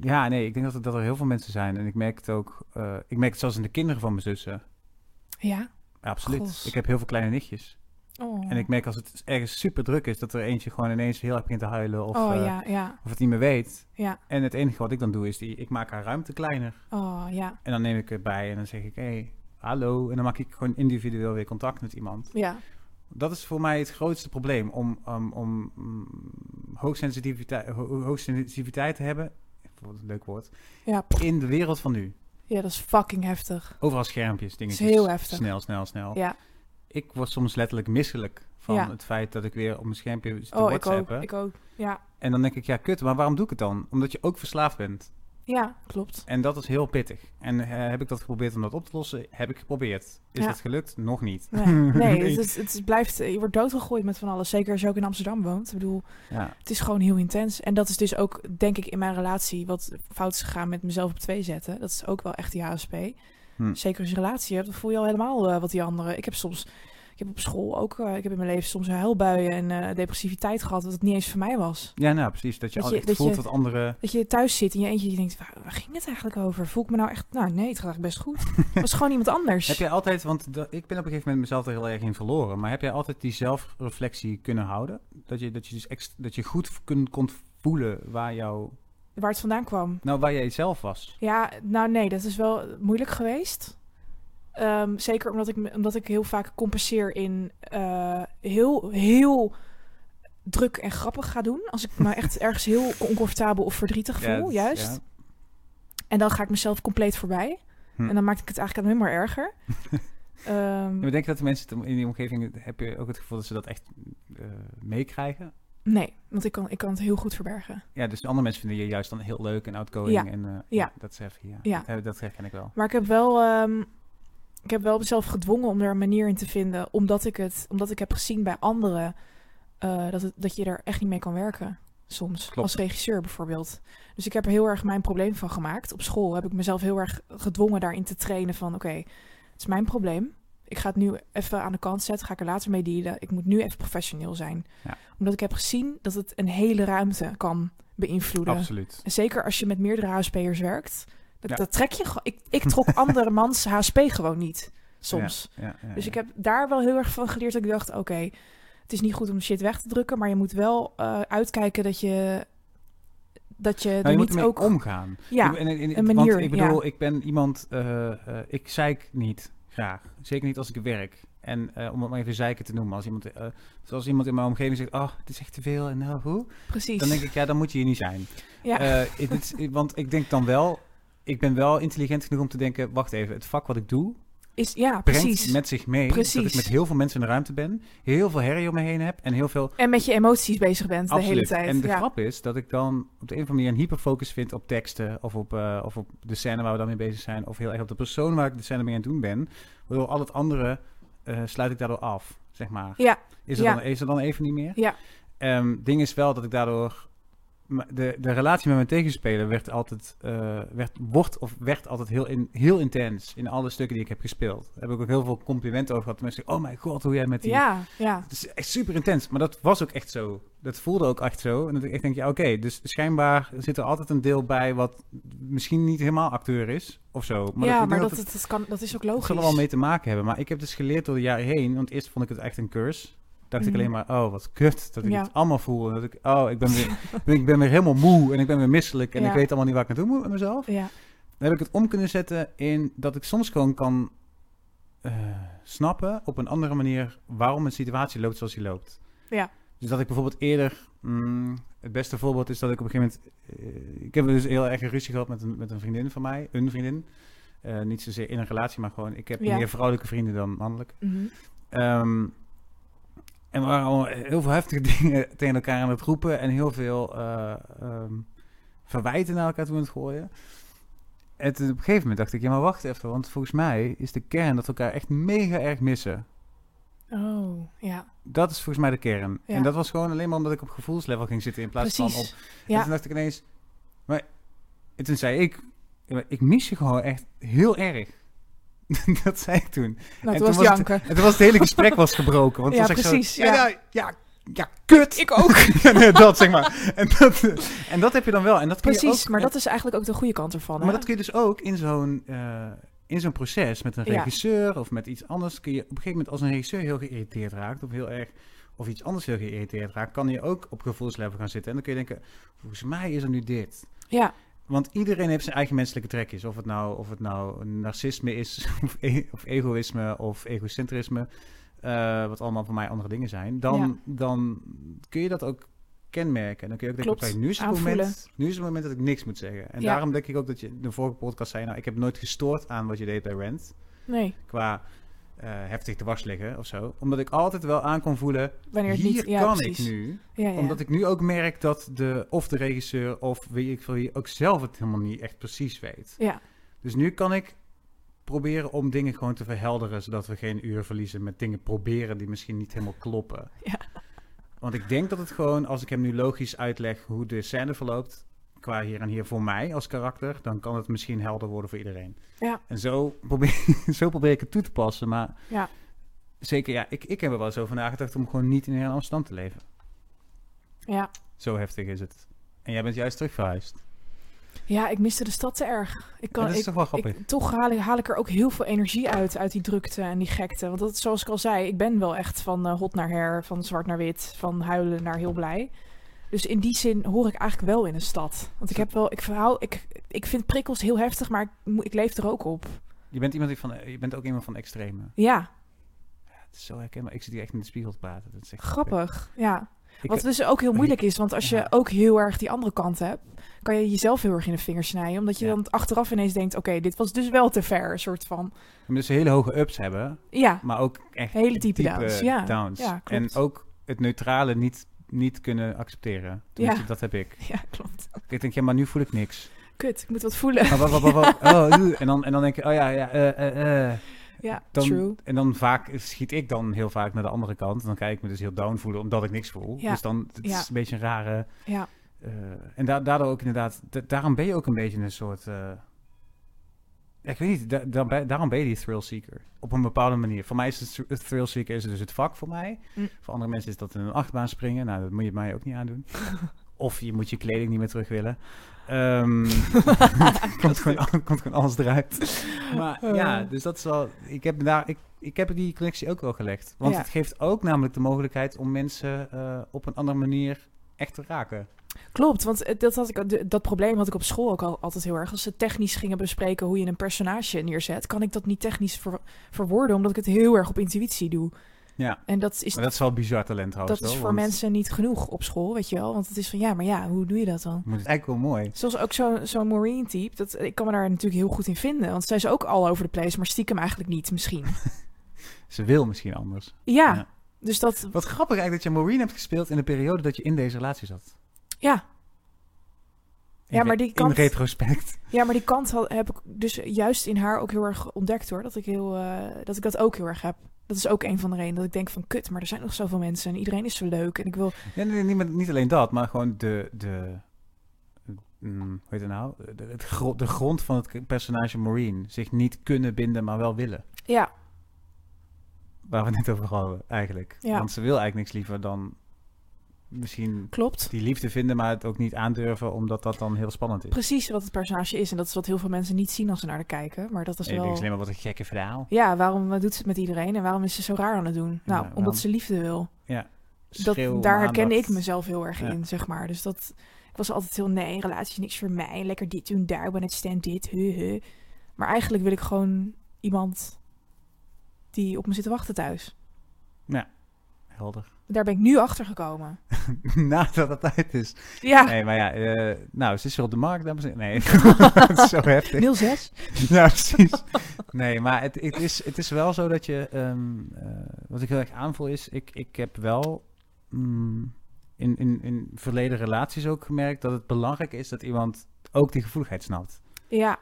ja, nee, ik denk dat er, dat er heel veel mensen zijn. En ik merk het ook, eh, ik merk het zelfs in de kinderen van mijn zussen. ja. Absoluut. Ik heb heel veel kleine nichtjes. Oh, En ik merk als het ergens super druk is, dat er eentje gewoon ineens heel erg begint te huilen. Of, oh eh, ja, ja, of het niet meer weet. ja. En het enige wat ik dan doe, is die, ik maak haar ruimte kleiner. Oh ja, En dan neem ik het bij en dan zeg ik, hé, hey, hallo. En dan maak ik gewoon individueel weer contact met iemand. ja. Dat is voor mij het grootste probleem. Om, om, om mm, hoogsensitiviteit, ho- hoogsensitiviteit te hebben, wat een leuk woord, Ja, in de wereld van nu. ja, dat is fucking heftig. Overal schermpjes, dingetjes. heel heftig. Snel, snel, snel. Ja, Ik word soms letterlijk misselijk van Ja. het feit dat ik weer op mijn schermpje zit te oh, ik ook, whatsappen. ik ook. Ja, En dan denk ik, ja, kut, maar waarom doe ik het dan? Omdat je ook verslaafd bent. Ja, klopt. En dat is heel pittig. En eh, heb ik dat geprobeerd om dat op te lossen? Heb ik geprobeerd. Is Ja. dat gelukt? Nog niet. Nee, nee het, is, het is- blijft, je wordt doodgegooid met van alles. Zeker als je ook in Amsterdam woont. Ik bedoel, Ja. het is gewoon heel intens. En dat is dus ook, denk ik, in mijn relatie wat fout is gegaan met mezelf op twee zetten. Dat is ook wel echt die HSP. Hm. Zeker als je relatie hebt, dan voel je al helemaal eh, wat die anderen. Ik heb soms, heb op school ook, eh, ik heb in mijn leven soms huilbuien en eh, depressiviteit gehad, wat het niet eens voor mij was. ja, nou precies. Dat je, Dat je- voelt je- dat anderen... Dat je thuis zit in je eentje, je denkt, waar, waar ging het eigenlijk over? Voel ik me nou echt, nou nee, het gaat eigenlijk best goed. Het was gewoon iemand anders. Heb jij altijd, want da- ik ben op een gegeven moment mezelf er heel erg in verloren. Maar heb jij altijd die zelfreflectie kunnen houden? Dat je, dat je dus ext- dat je goed kun, kon voelen waar, jou, Waar het vandaan kwam. nou, waar jij zelf was? Ja, nou nee, dat is wel moeilijk geweest. Ehm, zeker omdat ik, omdat ik heel vaak compenseer in eh, heel, heel druk en grappig ga doen. Als ik me echt ergens heel oncomfortabel of verdrietig voel, juist. En dan ga ik mezelf compleet voorbij. Hm. En dan maak ik het eigenlijk alleen maar erger. Ehm, Ja, maar denk je dat de mensen in die omgeving, heb je ook het gevoel dat ze dat echt eh, meekrijgen? nee, want ik kan, ik kan het heel goed verbergen. Ja, dus andere mensen vinden je juist dan heel leuk en outgoing. Ja. En, eh, Ja. Dat is even, ja. Ja. Dat, dat herken ik wel. Maar ik heb wel, ehm, ik heb wel mezelf gedwongen om er een manier in te vinden, omdat ik het, omdat ik heb gezien bij anderen eh, dat, het, dat je er echt niet mee kan werken. Soms. Klopt. Als regisseur bijvoorbeeld. Dus ik heb er heel erg mijn probleem van gemaakt. Op school heb ik mezelf heel erg gedwongen daarin te trainen van oké, het is mijn probleem. Ik ga het nu even aan de kant zetten, ga ik er later mee dealen. Ik moet nu even professioneel zijn. Ja. Omdat ik heb gezien dat het een hele ruimte kan beïnvloeden. Absoluut. En zeker als je met meerdere HSP'ers werkt. Dat, Ja. dat trek je gewoon. Ik, ik trok andere mans HSP gewoon niet. Soms. Ja, Dus ik heb daar wel heel erg van geleerd. Dat ik dacht: oké, het is niet goed om shit weg te drukken. Maar je moet wel eh, uitkijken dat je. Dat je Nou, er je niet ook. omgaan. Ja, Ik- en- en- een want manier, ik bedoel, ja. ik ben iemand, eh, eh, ik zeik niet graag. Zeker niet als ik werk. En om het maar even zeiken te noemen. Als iemand, zoals iemand in mijn omgeving zegt, oh, het is echt te veel. En nou, hoe? precies. Dan denk ik, ja, dan moet je hier niet zijn. ja, want ik denk dan wel, ik ben wel intelligent genoeg om te denken, wacht even, het vak wat ik doe, is, ja, brengt precies. met zich mee dat ik Precies. met heel veel mensen in de ruimte ben, heel veel herrie om me heen heb en heel veel En met je emoties bezig bent de hele tijd. En de ja. grap is dat ik dan op de een of andere manier een hyperfocus vind op teksten of op, eh, of op de scène waar we dan mee bezig zijn of heel erg op de persoon waar ik de scène mee aan het doen ben. Waardoor al het andere eh, sluit ik daardoor af, zeg maar. Ja, Is er, ja. dan, is er dan even niet meer? Ja. Ehm, ding is wel dat ik daardoor... De, de relatie met mijn tegenspeler werd altijd, eh, werd, wordt of werd altijd heel, in, heel intens in alle stukken die ik heb gespeeld. Daar heb ik ook heel veel complimenten over gehad. Mensen zeggen, oh mijn god, hoe jij met die... ja, ja. Het is echt super intens, maar dat was ook echt zo. Dat voelde ook echt zo. En dat ik echt denk, ja oké, dus schijnbaar zit er altijd een deel bij wat misschien niet helemaal acteur is of zo. Maar ja, maar dat, het- dat, kan, dat is ook het logisch. zal er wel mee te maken hebben. Maar ik heb dus geleerd door de jaren heen, want eerst vond ik het echt een curse. Dacht ik Mhm. alleen maar, oh wat kut, dat ik Ja. het allemaal voel. En Dat ik, oh, ik ben, weer, ik ben weer helemaal moe en ik ben weer misselijk en Ja. ik weet allemaal niet waar ik naartoe moet met mezelf. Ja, Dan heb ik het om kunnen zetten in dat ik soms gewoon kan eh, snappen op een andere manier waarom een situatie loopt zoals die loopt. Ja. Dus dat ik bijvoorbeeld eerder, mm, het beste voorbeeld is dat ik op een gegeven moment, eh, ik heb dus heel erg een ruzie gehad met een, met een vriendin van mij, een vriendin. Eh, niet zozeer in een relatie, maar gewoon, ik heb meer vrouwelijke vrienden dan mannelijke. mhm. Ehm, en we waren allemaal heel veel heftige dingen tegen elkaar aan het roepen en heel veel eh, ehm, verwijten naar elkaar toe aan het gooien. En toen op een gegeven moment dacht ik, ja maar wacht even, want volgens mij is de kern dat we elkaar echt mega erg missen. Oh, ja. Dat is volgens mij de kern. Ja. En dat was gewoon alleen maar omdat ik op gevoelslevel ging zitten in plaats van op... Precies. En Ja. toen dacht ik ineens, maar En toen zei ik, ik mis je gewoon echt heel erg. dat zei ik toen. Nou, En toen was toen was janken. En toen was het hele gesprek was gebroken. Want Ja, was precies, Zo, ja. ja, ja, ja, kut. Ik ook. Ja, dat zeg maar. En dat, en dat heb je dan wel. En dat kun je Precies, ook, maar dat is eigenlijk ook de goede kant ervan. maar hè? dat kun je dus ook in zo'n eh, in zo'n proces met een Ja. regisseur of met iets anders. Kun je op een gegeven moment als een regisseur heel geïrriteerd raakt of heel erg of iets anders heel geïrriteerd raakt, kan je ook op gevoelslevel gaan zitten. En dan kun je denken, volgens mij is er nu dit. Ja, Want iedereen heeft zijn eigen menselijke trekjes. Of het nou, of het nou narcisme is, of, e- of egoïsme, of egocentrisme. eh, wat allemaal voor mij andere dingen zijn. Dan, Ja. dan kun je dat ook kenmerken. En dan kun je ook denken, oké, nu, is het aanvoelen. moment, nu is het moment dat ik niks moet zeggen. En Ja. daarom denk ik ook dat je in de vorige podcast zei... nou, ik heb nooit gestoord aan wat je deed bij Rent. nee. Qua heftig te was liggen of zo. Omdat ik altijd wel aan kon voelen... Wanneer het hier niet... Ja, kan precies. ik nu Ja, ja. omdat ik nu ook merk dat de, of de regisseur of wie ik wie ook zelf het helemaal niet echt precies weet. Ja, Dus nu kan ik proberen om dingen gewoon te verhelderen, zodat we geen uur verliezen met dingen proberen die misschien niet helemaal kloppen. Ja. Want ik denk dat het gewoon, als ik hem nu logisch uitleg hoe de scène verloopt, qua hier en hier voor mij als karakter, dan kan het misschien helder worden voor iedereen. Ja. En zo probeer, zo probeer ik het toe te passen, maar Ja. zeker, ja, ik, ik heb er wel eens over nagedacht om gewoon niet in een afstand te leven. ja. Zo heftig is het. En jij bent juist terug verhuisd. ja, ik miste de stad te erg. Ik kan, Ja, dat is ik, toch wel grappig. ik, toch haal ik, haal ik er ook heel veel energie uit, uit die drukte en die gekte. Want dat, zoals ik al zei, ik ben wel echt van eh, hot naar her, van zwart naar wit, van huilen naar heel blij. Dus in die zin hoor ik eigenlijk wel in een stad. Want ik heb wel, ik verhaal, ik, ik vind prikkels heel heftig, maar ik, ik leef er ook op. Je bent, iemand die van, je bent ook iemand van extreme. Ja, Het is zo herkenbaar. Ik zit hier echt in de spiegel te praten. Dat is echt grappig. Ja. Ik- Wat dus ook heel moeilijk is, want als je Ja. ook heel erg die andere kant hebt, kan je jezelf heel erg in de vingers snijden. Omdat je Ja. dan achteraf ineens denkt, oké, dit was dus wel te ver, een soort van. Dus hele hoge ups hebben, Ja, maar ook echt Hele diepe downs, ja. downs. Ja, klopt. en ook het neutrale niet, niet kunnen accepteren. Tenminste, dat heb ik. ja, klopt. Ik denk, ja, maar nu voel ik niks. Kut, ik moet wat voelen. Maar wat, wat, wat, wat- oh, oeh. en, dan, en dan denk je, oh ja, ja, eh, eh, eh. Ja, Dan, true. En dan vaak schiet ik dan heel vaak naar de andere kant. Dan kijk ik me dus heel down voelen, omdat ik niks voel. Ja. Dus dan het is Ja. een beetje een rare... Ja, en da daardoor ook inderdaad... da- daarom ben je ook een beetje een soort... eh, ik weet niet, da- da- bij- daarom ben je die thrill seeker. Op een bepaalde manier. Voor mij is het, het thrill seeker is dus het vak voor mij. Mm. Voor andere mensen is dat in een achtbaan springen. Nou, dat moet je mij ook niet aandoen. of je moet je kleding niet meer terug willen. Ehm, komt, gewoon, komt gewoon alles eruit. Maar ja, dus dat is wel... Ik heb, daar, ik, ik heb die connectie ook wel gelegd. Want Ja. het geeft ook namelijk de mogelijkheid om mensen eh, op een andere manier echt te raken. Klopt. Want het- dat, had ik, dat probleem had ik op school ook al, altijd heel erg. Als ze technisch gingen bespreken hoe je een personage neerzet, kan ik dat niet technisch ver- verwoorden, omdat ik het heel erg op intuïtie doe. Ja, En dat is, maar dat is wel bizar talent trouwens. dat is voor want mensen niet genoeg op school, weet je wel. Want het is van, ja, maar ja, hoe doe je dat dan? Het is eigenlijk wel mooi. Zoals ook zo'n zo'n Maureen type, dat, ik kan me daar natuurlijk heel goed in vinden. Want zij is ook al over de place, maar stiekem eigenlijk niet, misschien. Ze wil misschien anders. Ja, Ja. dus dat, Wat grappig eigenlijk dat je Maureen hebt gespeeld in de periode dat je in deze relatie zat. Ja, In Ja, maar die In kant- retrospect. ja, maar die kant heb ik dus juist in haar ook heel erg ontdekt hoor. Dat ik, heel, eh, dat ik dat ook heel erg heb. Dat is ook een van de redenen dat ik denk van kut, maar er zijn nog zoveel mensen en iedereen is zo leuk. En ik wil, Ja, nee, niet, met- niet alleen dat, maar gewoon de... de mm, hoe heet het nou? De, het gro- de grond van het personage Maureen. Zich niet kunnen binden, maar wel willen. ja, Waar we het net over hadden, eigenlijk. Ja. Want ze wil eigenlijk niks liever dan misschien klopt. die liefde vinden, maar het ook niet aandurven, omdat dat dan heel spannend is. Precies wat het personage is. En dat is wat heel veel mensen niet zien als ze naar haar kijken. Maar dat is En je wel... denkt alleen maar, wat een gekke verhaal. Ja, waarom doet ze het met iedereen en waarom is ze zo raar aan het doen? Nou, omdat ze liefde wil. Dat, Schreeuw om daar herkende ik mezelf heel erg Ja. in, zeg maar. Dus dat, ik was altijd heel, nee, een relatie is niks voor mij. Lekker dit doen, daar, one night stand, dit, hu. Maar eigenlijk wil ik gewoon iemand die op me zit te wachten thuis. Helder. Daar ben ik nu achter gekomen. Nadat het uit is. Ja, Nee, maar ja, eh, nou, ze is weer op de markt, dames en. Nee, het is zo heftig. 06. Ja, precies. Nee, maar het, het, is, het is wel zo dat je... ehm, eh, wat ik heel erg aanvoel is... Ik, ik heb wel mm, in, in, in verleden relaties ook gemerkt... dat het belangrijk is dat iemand ook die gevoeligheid snapt. Ja,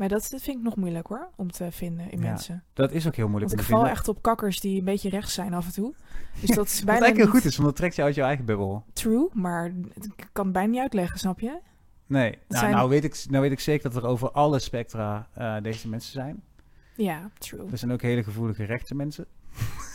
maar dat, dat vind ik nog moeilijk hoor, om te vinden in Ja, mensen. Dat is ook heel moeilijk Want ik val echt op kakkers die een beetje rechts zijn af en toe. Dus dat is Wat bijna eigenlijk heel niet goed is, want dat trekt je uit je eigen bubbel. true, maar ik kan het bijna niet uitleggen, snap je? Nee, nou, zijn- nou, weet ik, nou weet ik zeker dat er over alle spectra eh, deze mensen zijn. Ja, true. Er zijn ook hele gevoelige rechtse mensen.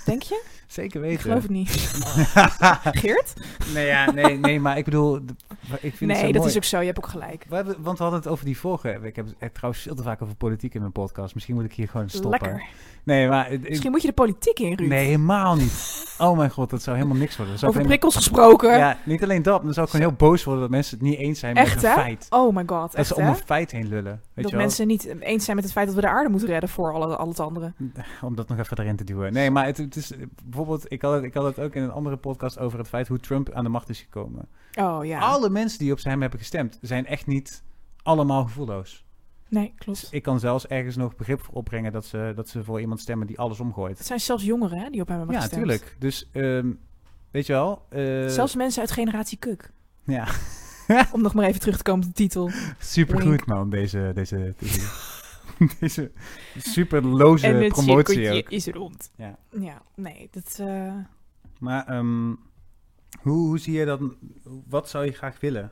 Denk je? Zeker Ik weten. geloof het niet. Geert? nee, ja, nee, nee, maar ik bedoel, de- ik vind het Nee, dat mooi. is ook zo. Je hebt ook gelijk. We hebben, want we hadden het over die vorige. Ik heb het trouwens veel te vaak over politiek in mijn podcast. Misschien moet ik hier gewoon stoppen. Lekker. Nee, maar ik- Misschien moet je de politiek in, Ruud. nee, helemaal niet. Oh mijn god, dat zou helemaal niks worden. Over ik prikkels gesproken. ja, niet alleen dat, dan zou ik gewoon heel boos worden dat mensen het niet eens zijn Echt, met een hè? feit. Oh my god, Dat echt ze om hè? een feit heen lullen. Weet Dat je mensen niet eens zijn met het feit dat we de aarde moeten redden voor alle, al het andere. Om dat nog even erin te duwen. Nee, maar het, het is bijvoorbeeld, ik had, het, ik had het ook in een andere podcast over het feit hoe Trump aan de macht is gekomen. Oh ja. Alle mensen die op hem hebben gestemd zijn echt niet allemaal gevoelloos. Nee, Dus klopt. ik kan zelfs ergens nog begrip voor opbrengen dat ze, dat ze voor iemand stemmen die alles omgooit. Het zijn zelfs jongeren hè, die op hem hebben Ja, gestemd. natuurlijk. Dus ehm, weet je wel. eh, Zelfs mensen uit generatie Kuk. Ja, Om nog maar even terug te komen op de titel. supergoed man, deze, deze, deze, deze superloze promotie ook. is rond. Ja. Ja, nee, dat... eh, Maar ehm, hoe, hoe zie je dan, wat zou je graag willen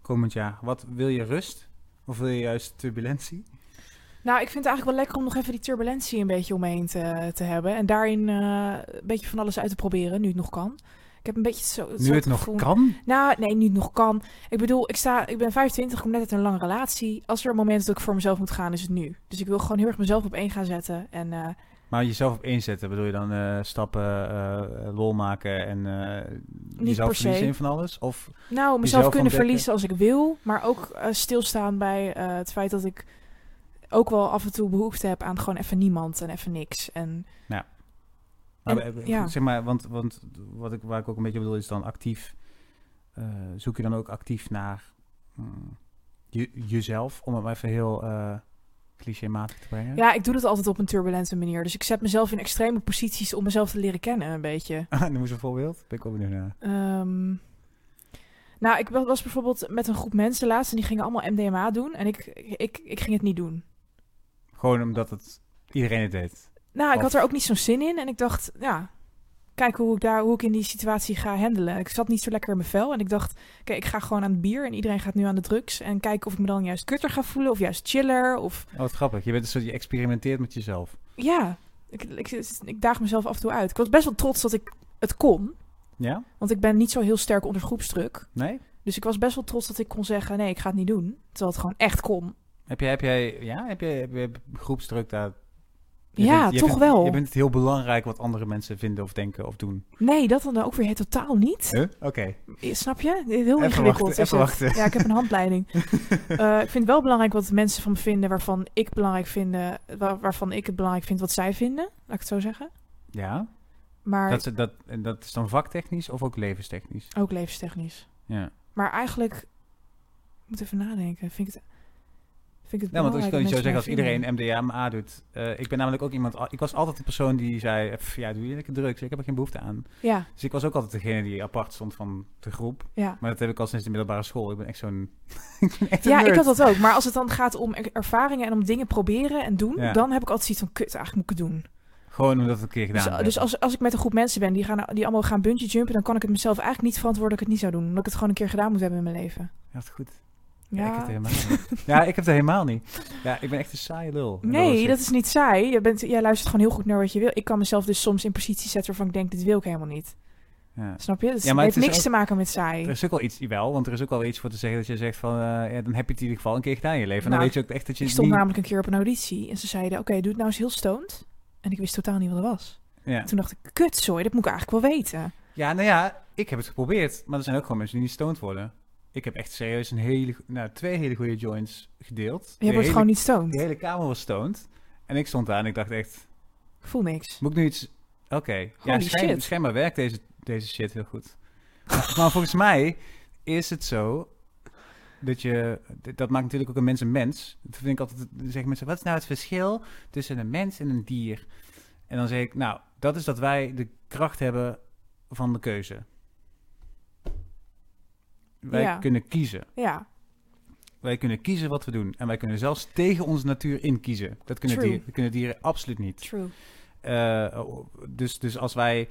komend jaar? Wat wil je rust? Of wil je juist turbulentie? Nou, ik vind het eigenlijk wel lekker om nog even die turbulentie een beetje om me heen te, te hebben. En daarin eh, een beetje van alles uit te proberen, nu het nog kan. Ik heb een beetje zo... Nu het nog gevoel- kan? Nou, nee, nu het nog kan. Ik bedoel, ik, sta, ik ben 25, ik kom net uit een lange relatie. Als er een moment is dat ik voor mezelf moet gaan, is het nu. Dus ik wil gewoon heel erg mezelf op één gaan zetten. En eh, Maar jezelf op één zetten, bedoel je dan eh, stappen, eh, lol maken en jezelf verliezen in van alles? Of nou, mezelf kunnen verliezen als ik wil. Maar ook stilstaan bij het feit dat ik ook wel af en toe behoefte heb aan gewoon even niemand en even niks. En Maar, En, ja. zeg maar, want, want wat ik, waar ik ook een beetje bedoel is dan actief. eh, zoek je dan ook actief naar mm, je, jezelf, om het maar even heel eh clichématig te brengen? ja, ik doe dat altijd op een turbulente manier. Dus ik zet mezelf in extreme posities om mezelf te leren kennen, een beetje. Noem eens een voorbeeld. Ben ik wel benieuwd naar. Ehm, nou, ik wa- was bijvoorbeeld met een groep mensen laatst en die gingen allemaal MDMA doen. En ik, ik, ik ging het niet doen. Gewoon omdat het iedereen het deed. Nou, ik Of- had er ook niet zo'n zin in. En ik dacht, ja, kijk hoe ik, daar, hoe ik in die situatie ga handelen. Ik zat niet zo lekker in mijn vel. En ik dacht, oké, ik ga gewoon aan het bier. En iedereen gaat nu aan de drugs. En kijken of ik me dan juist kutter ga voelen. Of juist chiller. Of Oh, wat grappig. Je bent een soort, je experimenteert met jezelf. ja, ik, ik, ik daag mezelf af en toe uit. Ik was best wel trots dat ik het kon. Ja? Want ik ben niet zo heel sterk onder groepsdruk. Nee? Dus ik was best wel trots dat ik kon zeggen, nee, ik ga het niet doen. Terwijl het gewoon echt kon. Heb jij, heb jij, ja, heb jij, heb jij groepsdruk daar? Je ja, vindt- toch vindt- wel. Je vindt het heel belangrijk wat andere mensen vinden of denken of doen. Nee, dat dan ook weer totaal niet. Huh? Oké. Snap je? Heel Even ingewikkeld. wachten, even wachten. Ja, ik heb een handleiding. Eh, ik vind het wel belangrijk wat mensen van me vinden waarvan ik belangrijk vind, waar- waarvan ik het belangrijk vind wat zij vinden. Laat ik het zo zeggen. Ja? Maar Dat, is- dat, dat is dan vaktechnisch of ook levenstechnisch? ook levenstechnisch. Ja. Maar eigenlijk, ik moet even nadenken. Vind ik het, vind ik het Ja, want ik kan niet zo zeggen als iedereen MDMA doet. Eh, ik ben namelijk ook iemand, ik was altijd de persoon die zei, "Pff, ja, doe je lekker drugs, ik heb er geen behoefte aan. Ja, Dus ik was ook altijd degene die apart stond van de groep. ja. Maar dat heb ik al sinds de middelbare school. Ik ben echt zo'n, Ja, ik had dat ook. Maar als het dan gaat om er- ervaringen en om dingen proberen en doen, Ja. dan heb ik altijd zoiets van, kut, eigenlijk moet ik het doen. Gewoon omdat het een keer gedaan Dus, dus als, als ik met een groep mensen ben die, gaan, die allemaal gaan bungee jumpen, dan kan ik het mezelf eigenlijk niet verantwoorden dat ik het niet zou doen. Omdat ik het gewoon een keer gedaan moet hebben in mijn leven. Ja, dat is goed. Ja. Ja. ik heb het helemaal niet. Ja, ik heb het helemaal niet. Ja, ik ben echt een saaie lul. Nee, dat is niet saai. Je bent, jij luistert gewoon heel goed naar wat je wil. Ik kan mezelf dus soms in posities zetten waarvan ik denk, dit wil ik helemaal niet. Ja. Snap je? Dus Ja, het maar heeft het niks ook- te maken met Er saai. is ook wel iets, wel, want er is ook wel iets voor te zeggen dat je zegt van, eh, ja, dan heb je het in ieder geval een keer gedaan in je leven. En dan Nou, weet je ook echt dat je Ik stond niet... namelijk een keer op een auditie en ze zeiden, oké, doe het nou eens heel stoned. En ik wist totaal niet wat het was. Ja. Toen dacht ik, kut, sorry, dat moet ik eigenlijk wel weten. ja, nou ja, ik heb het geprobeerd. Maar er zijn ook gewoon mensen die niet stoned worden. Ik heb echt serieus een hele, nou, twee hele goede joints gedeeld. Je De wordt gewoon niet De stoned. hele kamer was stoned. En ik stond daar en ik dacht echt, Ik voel niks. moet ik nu iets... Oké, ja, Holy schijn, schijnbaar werkt deze, deze shit heel goed. maar, maar volgens mij is het zo dat je... Dat maakt natuurlijk ook een mens een mens. Dat vind ik altijd... Dan zeggen mensen, wat is nou het verschil tussen een mens en een dier? En dan zeg ik, nou, dat is dat wij de kracht hebben van de keuze. Wij Ja. kunnen kiezen. Ja, Wij kunnen kiezen wat we doen. En wij kunnen zelfs tegen onze natuur in kiezen. Dat kunnen, True. dieren, dat kunnen dieren absoluut niet. true. Eh, dus, dus als wij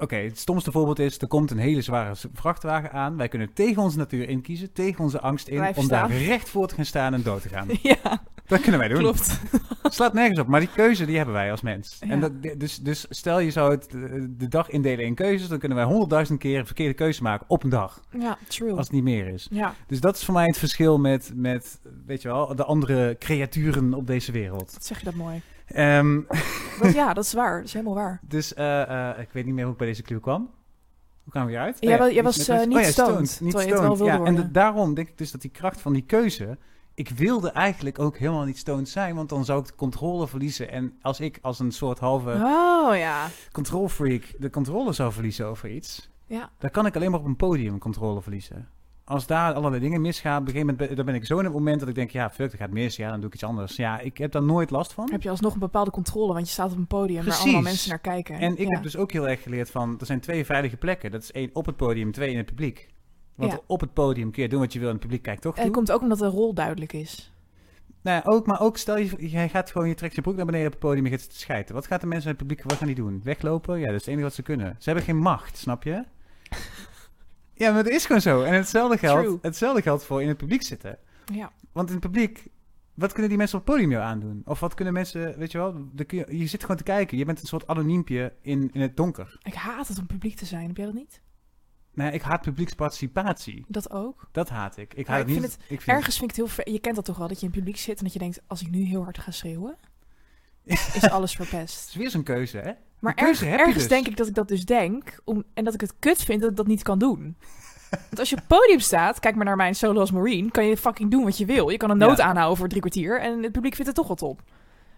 Oké, het stomste voorbeeld is, er komt een hele zware vrachtwagen aan. Wij kunnen tegen onze natuur inkiezen, tegen onze angst in, om daar recht voor te gaan staan en dood te gaan. ja, Dat kunnen wij doen. klopt. Slaat nergens op, maar die keuze die hebben wij als mens. Ja. En dat, dus, dus stel je zou het, eh, de dag indelen in keuzes, dan kunnen wij honderdduizend keer een verkeerde keuze maken op een dag. Ja, true. Als het niet meer is. Ja, Dus dat is voor mij het verschil met, met weet je wel, de andere creaturen op deze wereld. wat zeg je dat mooi. Ehm, Dat, ja, dat is waar. Dat is helemaal waar. dus eh, eh, ik weet niet meer hoe ik bij deze clue kwam. Hoe kwamen we hieruit? Jij Oh iets was, niet oh ja, stoned, niet stoned. ja, en de- daarom denk ik dus dat die kracht van die keuze... Ik wilde eigenlijk ook helemaal niet stoned zijn, want dan zou ik de controle verliezen. En als ik als een soort halve Oh ja. control freak de controle zou verliezen over iets, Ja, dan kan ik alleen maar op een podium controle verliezen. Als daar allerlei dingen misgaan, op een gegeven moment ben, dan ben ik zo in het moment dat ik denk, ja, fuck, dat gaat mis, ja, dan doe ik iets anders. Ja, ik heb daar nooit last van. heb je alsnog een bepaalde controle, want je staat op een podium waar Precies. allemaal mensen naar kijken. En ik ja. heb dus ook heel erg geleerd van, er zijn twee veilige plekken. Dat is één op het podium, twee in het publiek. Want Ja. op het podium kun je doen wat je wil en het publiek kijkt toch En het toe. komt ook omdat de rol duidelijk is. Nou ja, ook, maar ook stel je, jij gaat gewoon, je trekt je broek naar beneden op het podium en je gaat schijten. Wat gaat de mensen in het publiek, wat gaan die doen? Weglopen? Ja, dat is het enige wat ze kunnen. Ze hebben geen macht, snap je? ja, maar dat is gewoon zo. En hetzelfde geldt, hetzelfde geldt voor in het publiek zitten. Ja. Want in het publiek, wat kunnen die mensen op het podium jou aandoen? Of wat kunnen mensen, weet je wel, je, je zit gewoon te kijken. Je bent een soort anoniempje in, in het donker. Ik haat het om publiek te zijn. Heb jij dat niet? Nou, ik haat publieksparticipatie. Dat ook. Dat haat ik. Ik haat ik het vind niet. ik vind Ergens vind ik het heel ver. Je kent dat toch wel, dat je in het publiek zit en dat je denkt, als ik nu heel hard ga schreeuwen, is alles Het verpest. is weer zo'n keuze, hè? Maar keuze erg- heb je ergens dus. denk ik dat ik dat dus denk, om, en dat ik het kut vind dat ik dat niet kan doen. Want als je op het podium staat, kijk maar naar mijn solo als Marine, kan je fucking doen wat je wil. Je kan een noot Ja. aanhouden voor drie kwartier en het publiek vindt het toch wel top.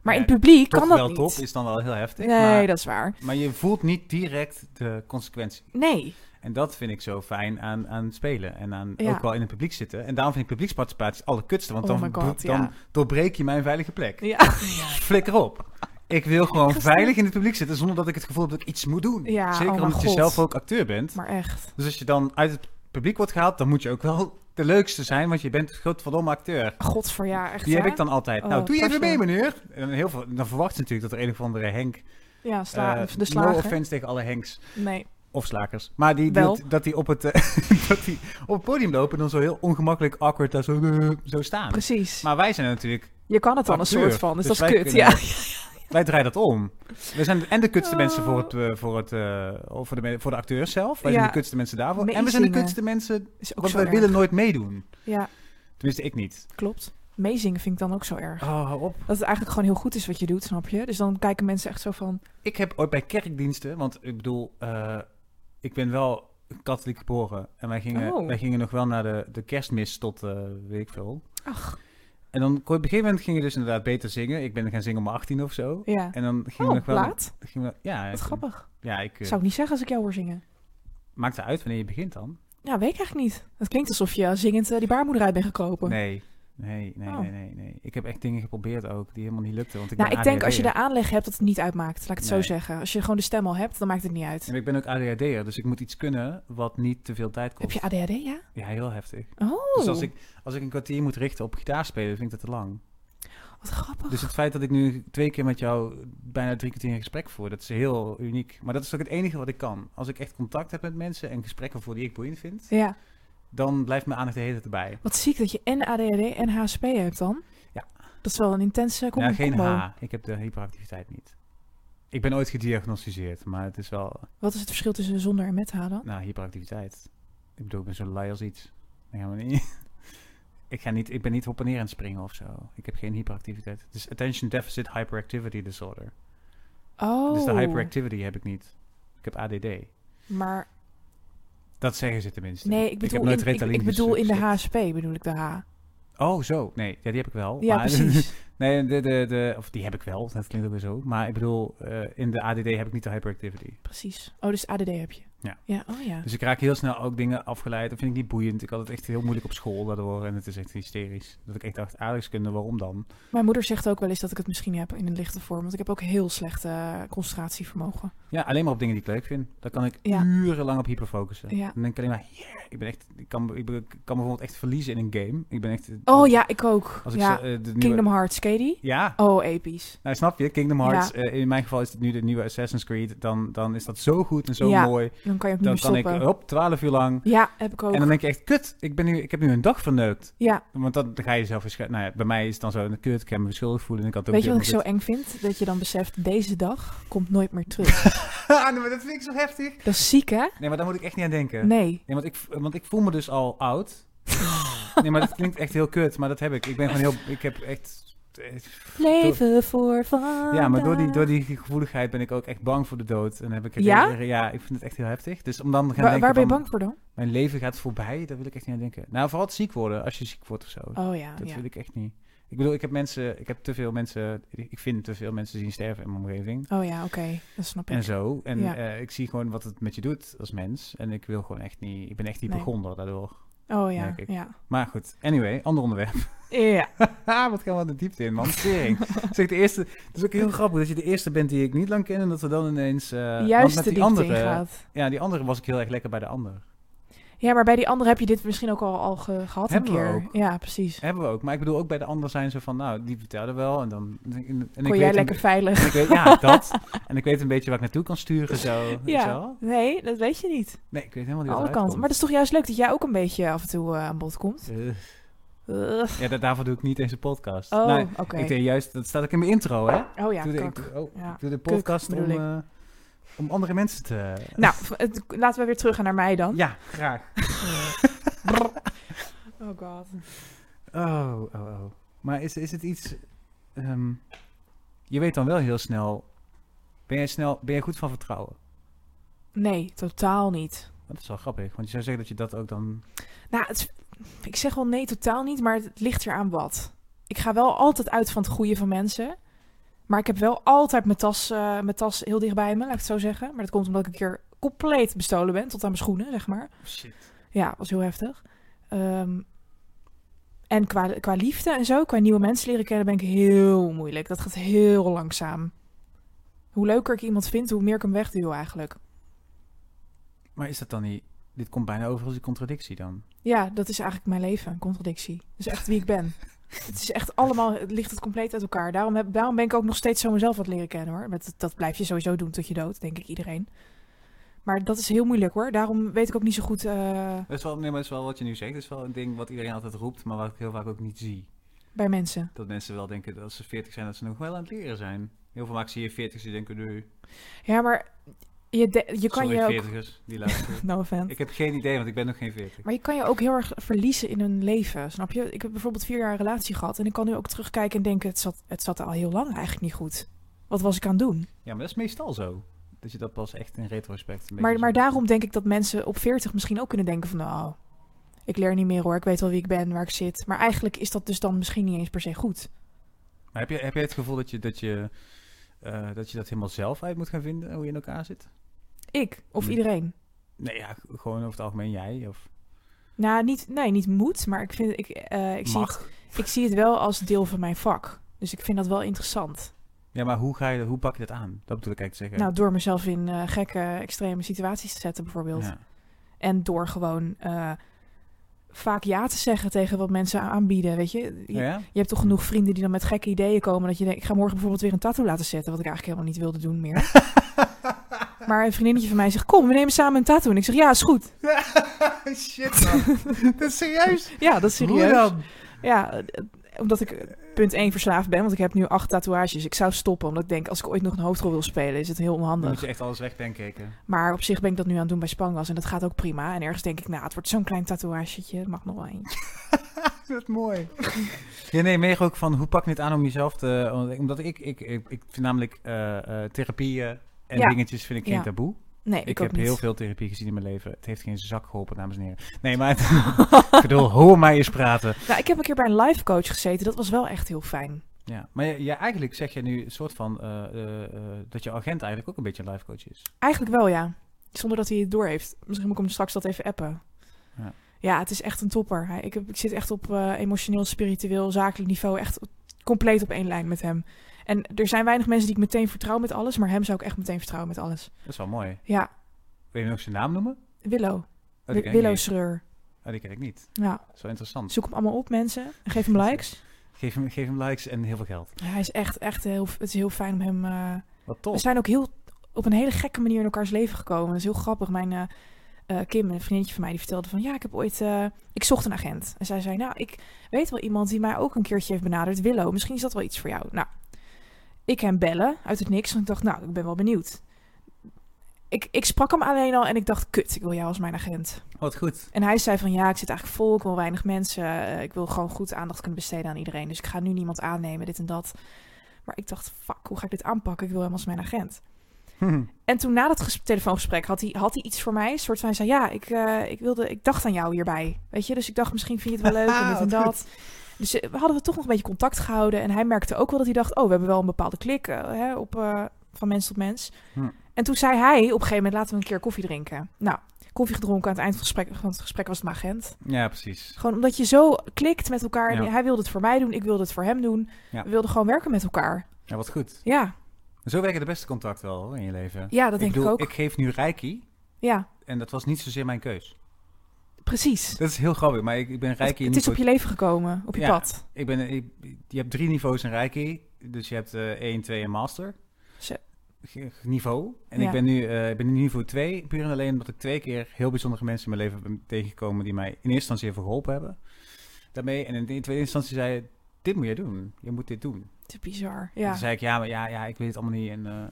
Maar Ja, in het publiek kan dat wel niet. top, is dan wel heel heftig. nee, maar, dat is waar. maar je voelt niet direct de consequentie. Nee. En dat vind ik zo fijn aan, aan spelen. En aan Ja. ook wel in het publiek zitten. En daarom vind ik publieksparticipatie het allerkutste. Want Oh dan, God, dan ja. doorbreek je mijn veilige plek. Ja. Flikker op. Ik wil gewoon Gestaan. veilig in het publiek zitten zonder dat ik het gevoel heb dat ik iets moet doen. Ja, Zeker oh omdat je zelf ook acteur bent. Maar echt. Dus als je dan uit het publiek wordt gehaald, dan moet je ook wel de leukste zijn. Want je bent godverdomme acteur. God voor ja, echt Die heb hè? ik dan altijd. Oh, nou, doe je even mee, meneer. En heel veel, dan verwacht ze natuurlijk dat er een of andere Henk... Ja, sla, eh, de no slager. offense tegen alle Henks. Nee. Of slakers. Maar die, dat, dat die op het, eh, dat die op het podium lopen en dan zo heel ongemakkelijk awkward daar zo, eh, zo staan. Precies. Maar wij zijn natuurlijk... je kan het dan acteur, een soort van, dus, dus dat is kut. Ja. Wij draaien dat om. We zijn en de kutste mensen voor, Oh. het, eh, voor, het, of voor, de, voor de acteurs zelf. Wij zijn de kutste mensen daarvoor. En we zijn de kutste mensen, want wij erg. willen nooit meedoen. Ja, Tenminste, ik niet. klopt. Meezingen vind ik dan ook zo erg. Oh, hou op. Dat het eigenlijk gewoon heel goed is wat je doet, snap je? Dus dan kijken mensen echt zo van... Ik heb ooit bij kerkdiensten, want ik bedoel, ik ben wel katholiek geboren. En wij gingen, Oh. wij gingen nog wel naar de, de kerstmis tot, eh, weet ik veel. Ach, En dan kon je op een gegeven moment ging je dus inderdaad beter zingen. Ik ben gaan zingen om mijn 18 of zo. ja. En dan ging Oh, nog wel. laat? Gingen we, ja, Wat grappig. Ja, ik eh, Zou ik niet zeggen als ik jou hoor zingen. maakt het uit wanneer je begint dan? Ja, weet ik eigenlijk niet. Het klinkt alsof je zingend eh, die baarmoeder uit bent gekropen. Nee. Nee, nee, Oh. nee, nee, nee. Ik heb echt dingen geprobeerd ook die helemaal niet lukten. Want ik nou, ik denk als je de aanleg hebt dat het niet uitmaakt. Laat ik het Nee. zo zeggen. Als je gewoon de stem al hebt, dan maakt het niet uit. En ik ben ook ADHD'er, dus ik moet iets kunnen wat niet te veel tijd kost. Heb je ADHD, ja? Ja, heel heftig. Oh, Dus als ik, als ik een kwartier moet richten op gitaar spelen, vind ik dat te lang. wat grappig. Dus het feit dat ik nu twee keer met jou bijna drie kwartier een gesprek voer, dat is heel uniek. Maar dat is ook het enige wat ik kan. Als ik echt contact heb met mensen en gesprekken voer die ik boeiend vind, Ja, dan blijft mijn aandacht de hele tijd erbij. wat ziek dat je en ADHD en HSP hebt dan. Ja. Dat is wel een intense com Ja, geen combo. H. Ik heb de hyperactiviteit niet. Ik ben ooit gediagnosticeerd, maar het is wel, Wat is het verschil tussen zonder en met H dan? nou, hyperactiviteit. Ik bedoel, ik ben zo lui als iets. Dan gaan we niet. ik, ga niet, ik ben niet op en neer aan het springen of zo. Ik heb geen hyperactiviteit. Het is Attention Deficit Hyperactivity Disorder. Oh, Dus de hyperactivity heb ik niet. Ik heb ADD. maar Dat zeggen ze tenminste. nee, ik bedoel, heb nooit in, ik, ik bedoel in de. HSP bedoel ik de H. Oh, zo. Nee, ja, die heb ik wel. Ja, maar, precies. nee, de, de, de, of die heb ik wel. Dat klinkt ook weer zo. Maar ik bedoel, eh, in de ADD heb ik niet de hyperactivity. precies. Oh, dus ADD heb je. Ja. Ja, oh ja. Dus ik raak heel snel ook dingen afgeleid. Dat vind ik niet boeiend. Ik had het echt heel moeilijk op school daardoor. En het is echt hysterisch. Dat ik echt dacht, aardrijkskunde, waarom dan? Mijn moeder zegt ook wel eens dat ik het misschien heb in een lichte vorm. Want ik heb ook heel slecht eh, concentratievermogen. Ja, alleen maar op dingen die ik leuk vind. Daar kan ik Ja. urenlang op hyperfocussen. Ja. Dan denk ik alleen maar, yeah, ik ben echt, ik kan, ik, ben- ik kan bijvoorbeeld echt verliezen in een game. Ik ben echt... Oh ja, ik ook. Als ik ja, eh, de nieuwe- Kingdom Hearts, die? Ja, Oh, episch. nou snap je, Kingdom Hearts, eh, in mijn geval is het nu de nieuwe Assassin's Creed, dan, dan is dat zo goed en zo mooi. Dan kan je ook Dan kan ik, hop, 12 uur lang. Ja, heb ik ook. En dan denk je echt, kut, ik, ben nu, ik heb nu een dag verneukt. Ja, Want dan, dan ga je verschuilen. Nou ja, bij mij is het dan zo, een kut, ik heb me schuldig voelen. En ik had ook weet je wat ik zo eng vind? Dat je dan beseft, deze dag komt nooit meer terug. Ah, nee, maar dat vind ik zo heftig. dat is ziek, hè? Nee, maar daar moet ik echt niet aan denken. Nee. Nee, want ik, want ik voel me dus al oud. nee, maar dat klinkt echt heel kut, maar dat heb ik. Ik ben gewoon heel, ik heb echt... Leven voor vandaag. Ja, maar door die, door die gevoeligheid ben ik ook echt bang voor de dood. En heb ik Ja? ja, ik vind het echt heel heftig. Dus om dan te gaan Waar, denken waar ben je bang voor dan? mijn leven gaat voorbij, daar wil ik echt niet aan denken. Nou, vooral het ziek worden, als je ziek wordt of zo. Oh ja, dat ja. wil ik echt niet. Ik bedoel, ik heb mensen, ik heb te veel mensen, ik vind te veel mensen zien sterven in mijn omgeving. Oh ja, oké. Dat snap ik. En zo. En Ja. eh, ik zie gewoon wat het met je doet als mens. En ik wil gewoon echt niet, ik ben echt Nee. hypochonder daardoor. Oh ja, ja. Maar goed, anyway, ander onderwerp. Ja. Wat gaan we de diepte in, man. Tering. zeg, de eerste, het is ook heel grappig dat je de eerste bent die ik niet lang ken en dat we dan ineens... want Juist met die andere. Ja, die andere was ik heel erg lekker bij de ander. Ja, maar bij die andere heb je dit misschien ook al, al ge- gehad Hebben we een keer. ook. Ja, precies. Hebben we ook. Maar ik bedoel, ook bij de ander zijn ze van, nou, die vertelde wel. En dan... En ik Kon weet jij een lekker veilig. ik weet, ja, dat. En ik weet een beetje waar ik naartoe kan sturen, zo. weet Ja, wel? nee, dat weet je niet. Nee, ik weet helemaal niet Alle kanten. eruit Maar dat is toch juist leuk dat jij ook een beetje af en toe eh, aan bod komt? ja, da- daarvoor doe ik niet eens een podcast. Oh, Nee, oké. Ik deed juist, dat staat ook in mijn intro, hè? Oh ja, ik, doe ik, oh, Ja. ik doe de podcast om, om andere mensen te... Nou, het- laten we weer terug gaan naar mij dan. Ja, graag. Oh god. Oh, oh, oh. Maar is, is het iets... ehm, je weet dan wel heel snel... Ben jij, snel, ben jij goed van vertrouwen? Nee, totaal niet. Dat is wel grappig, want je zou zeggen dat je dat ook dan... Nou, het, ik zeg wel nee, totaal niet, maar het ligt er aan wat. Ik ga wel altijd uit van het goede van mensen. Maar ik heb wel altijd mijn tas, eh, mijn tas heel dicht bij me, laat ik het zo zeggen. Maar dat komt omdat ik een keer compleet bestolen ben, tot aan mijn schoenen, zeg maar. Shit. Ja, was heel heftig. Ehm, en qua, qua liefde en zo, qua nieuwe mensen leren kennen, ben ik heel moeilijk. Dat gaat heel langzaam. Hoe leuker ik iemand vind, hoe meer ik hem wegduw eigenlijk. Maar is dat dan niet... Dit komt bijna over als een contradictie dan. Ja, dat is eigenlijk mijn leven, een contradictie. Dat is echt wie ik ben. het is echt allemaal, het ligt het compleet uit elkaar. Daarom, heb, daarom ben ik ook nog steeds zo mezelf wat leren kennen hoor. Met, dat blijf je sowieso doen tot je dood, denk ik iedereen. Maar dat is heel moeilijk hoor. Daarom weet ik ook niet zo goed eh, Dat is wel, nee, maar dat is wel wat je nu zegt. Dat is wel een ding wat iedereen altijd roept, maar wat ik heel vaak ook niet zie. bij mensen. Dat mensen wel denken dat als ze 40 zijn, dat ze nog wel aan het leren zijn. Heel veel vaak zie je 40 die denken, nee, Ja, maar je, de- je kan sorry je ook... 40ers die luisteren. No offense. ik heb geen idee, want ik ben nog geen 40. Maar je kan je ook heel erg verliezen in een leven, snap je? Ik heb bijvoorbeeld vier jaar een relatie gehad en ik kan nu ook terugkijken en denken, het zat, het zat al heel lang eigenlijk niet goed. Wat was ik aan het doen? Ja, maar dat is meestal zo. Dat je dat pas echt in retrospect... een Maar, maar daarom denk ik dat mensen op 40 misschien ook kunnen denken van, nou, ik leer niet meer hoor, ik weet wel wie ik ben, waar ik zit. Maar eigenlijk is dat dus dan misschien niet eens per se goed. Maar heb je, heb je het gevoel dat je dat, je, eh, dat je dat helemaal zelf uit moet gaan vinden, hoe je in elkaar zit? Ik of Nee. iedereen. Nee, ja, gewoon over het algemeen jij. Of Nou, niet, nee, niet moet, maar ik, vind, ik, eh, ik, zie het, ik zie het wel als deel van mijn vak. Dus ik vind dat wel interessant. Ja, maar hoe, ga je, hoe pak je dat aan? Dat bedoel ik eigenlijk te zeggen. Nou, door mezelf in eh, gekke, extreme situaties te zetten bijvoorbeeld. ja. En door gewoon eh, vaak ja te zeggen tegen wat mensen aanbieden. Weet je, je, ja? je hebt toch genoeg vrienden die dan met gekke ideeën komen. Dat je denkt, ik ga morgen bijvoorbeeld weer een tattoo laten zetten. Wat ik eigenlijk helemaal niet wilde doen meer. maar een vriendinnetje van mij zegt, kom, we nemen samen een tattoo. En ik zeg, ja, is goed. Shit, man. dat is serieus? Ja, dat is Hoe serieus. dan? Ja, eh, omdat ik eh, punt 1 verslaafd ben. Want ik heb nu acht tatoeages. Ik zou stoppen, omdat ik denk, als ik ooit nog een hoofdrol wil spelen, is het heel Dan moet onhandig. je echt alles wegdenken. Maar op zich ben ik dat nu aan het doen bij Spangas. En dat gaat ook prima. En ergens denk ik, nou, het wordt zo'n klein tatoeagetje. Het mag nog wel eentje. Dat is mooi. ja, nee, meer ook van hoe pak je het aan om jezelf te... Omdat ik, ik, ik, ik vind namelijk eh, eh, therapieën en Ja. dingetjes vind ik geen Ja. taboe. Nee, ik, heb niet. heel veel therapie gezien in mijn leven. Het heeft geen zak geholpen, dames en heren. Nee, maar ik bedoel, hoor mij eens praten. Nou, ik heb een keer bij een life coach gezeten. Dat was wel echt heel fijn. Ja, maar ja, ja, eigenlijk zeg je nu een soort van eh, eh, eh, dat je agent eigenlijk ook een beetje een life coach is. Eigenlijk wel, ja. Zonder dat hij het door heeft. Misschien moet ik hem straks dat even appen. Ja. Ja, het is echt een topper. Ik, heb, ik zit echt op emotioneel, spiritueel, zakelijk niveau echt compleet op één lijn met hem. En er zijn weinig mensen die ik meteen vertrouw met alles, maar hem zou ik echt meteen vertrouwen met alles. Dat is wel mooi. Ja, Wil je nog zijn naam noemen? Willow. Oh, Willow niet. Schreur. Oh, die ken ik niet. Ja, wel interessant. zoek hem allemaal op, mensen. En geef hem likes. Geef hem, geef hem likes en heel veel geld. Ja, hij is echt, echt heel, het is heel fijn om hem... eh, Wat we top. zijn ook heel op een hele gekke manier in elkaars leven gekomen. Dat is heel grappig. Mijn eh, eh, Kim, een vriendje van mij, die vertelde van... Ja, ik heb ooit... ik zocht een agent. En zij zei, nou, ik weet wel iemand die mij ook een keertje heeft benaderd. Willow, misschien is dat wel iets voor jou. Nou, ik hem bellen uit het niks. Want ik dacht, nou, ik ben wel benieuwd. Ik, ik sprak hem alleen al en ik dacht, kut, ik wil jou als mijn agent. Wat goed. En hij zei van, ja, ik zit eigenlijk vol, ik wil weinig mensen. eh, ik wil gewoon goed aandacht kunnen besteden aan iedereen. Dus ik ga nu niemand aannemen, dit en dat. Maar ik dacht, fuck, hoe ga ik dit aanpakken? Ik wil hem als mijn agent. En toen na dat ges- telefoongesprek had hij, had hij iets voor mij. Een soort van, hij zei, ja, ik, eh, ik, wilde, ik dacht aan jou hierbij. Weet je, dus ik dacht, misschien vind je het wel leuk en dit en dat. Dus eh, we hadden we toch nog een beetje contact gehouden. En hij merkte ook wel dat hij dacht, oh, we hebben wel een bepaalde klik eh, hè, op, eh, van mens tot mens. Hm. En toen zei hij op een gegeven moment, laten we een keer koffie drinken. Nou, koffie gedronken aan het eind van het gesprek, van het gesprek was het mijn agent. Ja, precies. Gewoon omdat je zo klikt met elkaar. Ja. Hij wilde het voor mij doen, ik wilde het voor hem doen. Ja. We wilden gewoon werken met elkaar. Ja, wat goed. Ja, Zo werken de beste contacten wel hoor, in je leven. ja dat denk ik, ook. Ik geef nu Reiki Ja, en dat was niet zozeer mijn keus. Precies. Dat is heel grappig, maar ik, ik ben Het, Reiki het niet is op je leven gekomen, op je Ja. pad. Ik ben, ik, je hebt drie niveaus in Reiki. Dus je hebt eh 1, 2 en Master. Zo. Niveau. En Ja. ik ben nu eh, ik ben nu niveau 2. Puur en alleen omdat ik twee keer heel bijzondere mensen in mijn leven ben tegengekomen... die mij in eerste instantie even geholpen hebben. Daarmee. En in de tweede instantie zei je... Dit moet je doen. Je moet dit doen. Het is bizar. En Ja, Toen zei ik, ja, maar ja, ja, ik weet het allemaal niet. En, eh,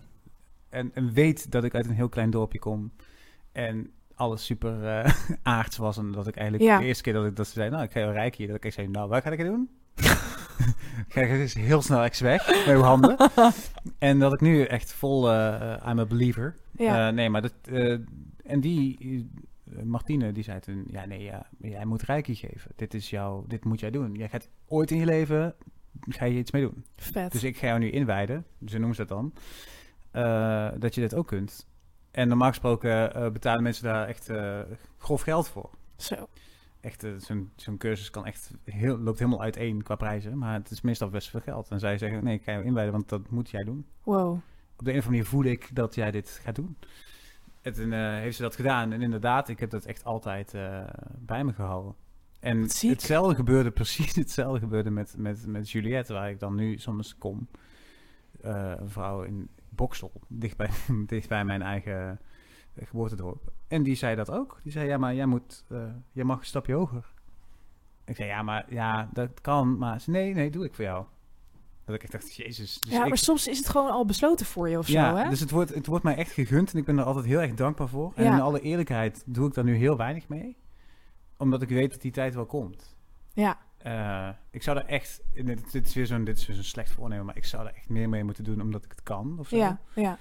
en, en weet dat ik uit een heel klein dorpje kom. En alles super eh, aards was. En dat ik eigenlijk Ja. de eerste keer dat ik dat ze zei, nou, ik ga je rijk hier. Dat ik zei, nou, wat ga ik doen? ga ik dus heel snel eens weg met uw handen. en dat ik nu echt vol, eh, eh, I'm a believer. ja. Nee, maar dat, en die, Martine, die zei toen, ja, nee, ja, jij moet reiki geven. Dit is jouw, dit moet jij doen. Jij gaat ooit in je leven, ga je iets mee doen. vet. Dus ik ga jou nu inwijden, zo noemen ze dat dan, dat je dit ook kunt. En normaal gesproken eh, betalen mensen daar echt eh, grof geld voor. Zo. Echt, eh, zo'n zo'n cursus kan echt heel, loopt helemaal uiteen qua prijzen, maar het is meestal best veel geld. En zij zeggen, nee, ik ga jou inwijden, want dat moet jij doen. Wow. Op de een of andere manier voel ik dat jij dit gaat doen. En toen heeft ze dat gedaan. En inderdaad, ik heb dat echt altijd bij me gehouden. En hetzelfde gebeurde, precies hetzelfde gebeurde met, met, met Juliette, waar ik dan nu soms kom. Een vrouw in Boksel, dichtbij, dichtbij mijn eigen eh, geboortedorp. En die zei dat ook. Die zei, ja, maar jij, moet, eh, jij mag een stapje hoger. Ik zei, ja, maar ja, dat kan. Maar ze, nee, nee, doe ik voor jou. Dat ik dacht, jezus. Dus ja, ik- maar soms is het gewoon al besloten voor je of ja, zo, hè? dus het wordt, het wordt mij echt gegund en ik ben er altijd heel erg dankbaar voor. En Ja. in alle eerlijkheid doe ik daar nu heel weinig mee. Omdat ik weet dat die tijd wel komt. Ja, Eh, ik zou daar echt, dit, dit is weer zo'n dit is weer zo'n slecht voornemen, maar ik zou daar echt meer mee moeten doen omdat ik het kan. Of zo. ja, ja.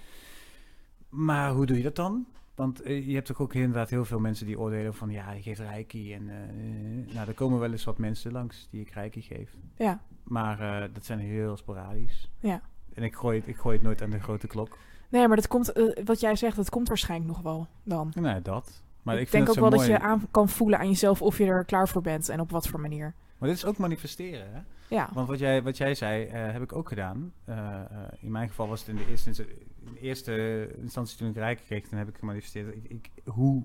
Maar hoe doe je dat dan? Want eh, je hebt toch ook inderdaad heel veel mensen die oordelen van ja, je geeft reiki. En eh, nou, er komen wel eens wat mensen langs die ik reiki geef. Ja, Maar dat zijn heel sporadisch. ja. En ik gooi, het, ik gooi het nooit aan de grote klok. Nee, maar dat komt, wat jij zegt, dat komt waarschijnlijk nog wel dan. Nou, dat. Maar ik, ik denk ook wel dat je aan kan voelen aan jezelf of je er klaar voor bent en op wat voor manier. Maar dit is ook manifesteren, hè? Ja, Want wat jij, wat jij zei, eh, heb ik ook gedaan. Eh, eh, in mijn geval was het in de eerste, in de eerste instantie toen ik rijk kreeg, toen heb ik gemanifesteerd. Ik, ik, hoe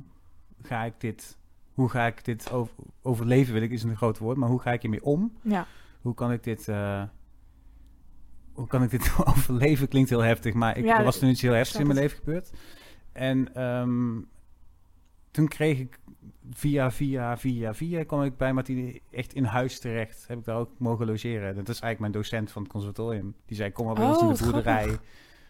ga ik dit, hoe ga ik dit over, overleven, wil ik, is een groot woord, maar hoe ga ik hiermee om? ja, Hoe kan ik dit, hoe kan ik dit overleven? Klinkt heel heftig, maar ik, Ja, er was toen iets heel heftigs in mijn leven gebeurd. En ehm, toen kreeg ik via, via, via, via kwam ik bij Martine echt in huis terecht. Heb ik daar ook mogen logeren. Dat is eigenlijk mijn docent van het conservatorium. Die zei, kom maar bij Oh, ons in de wat boerderij.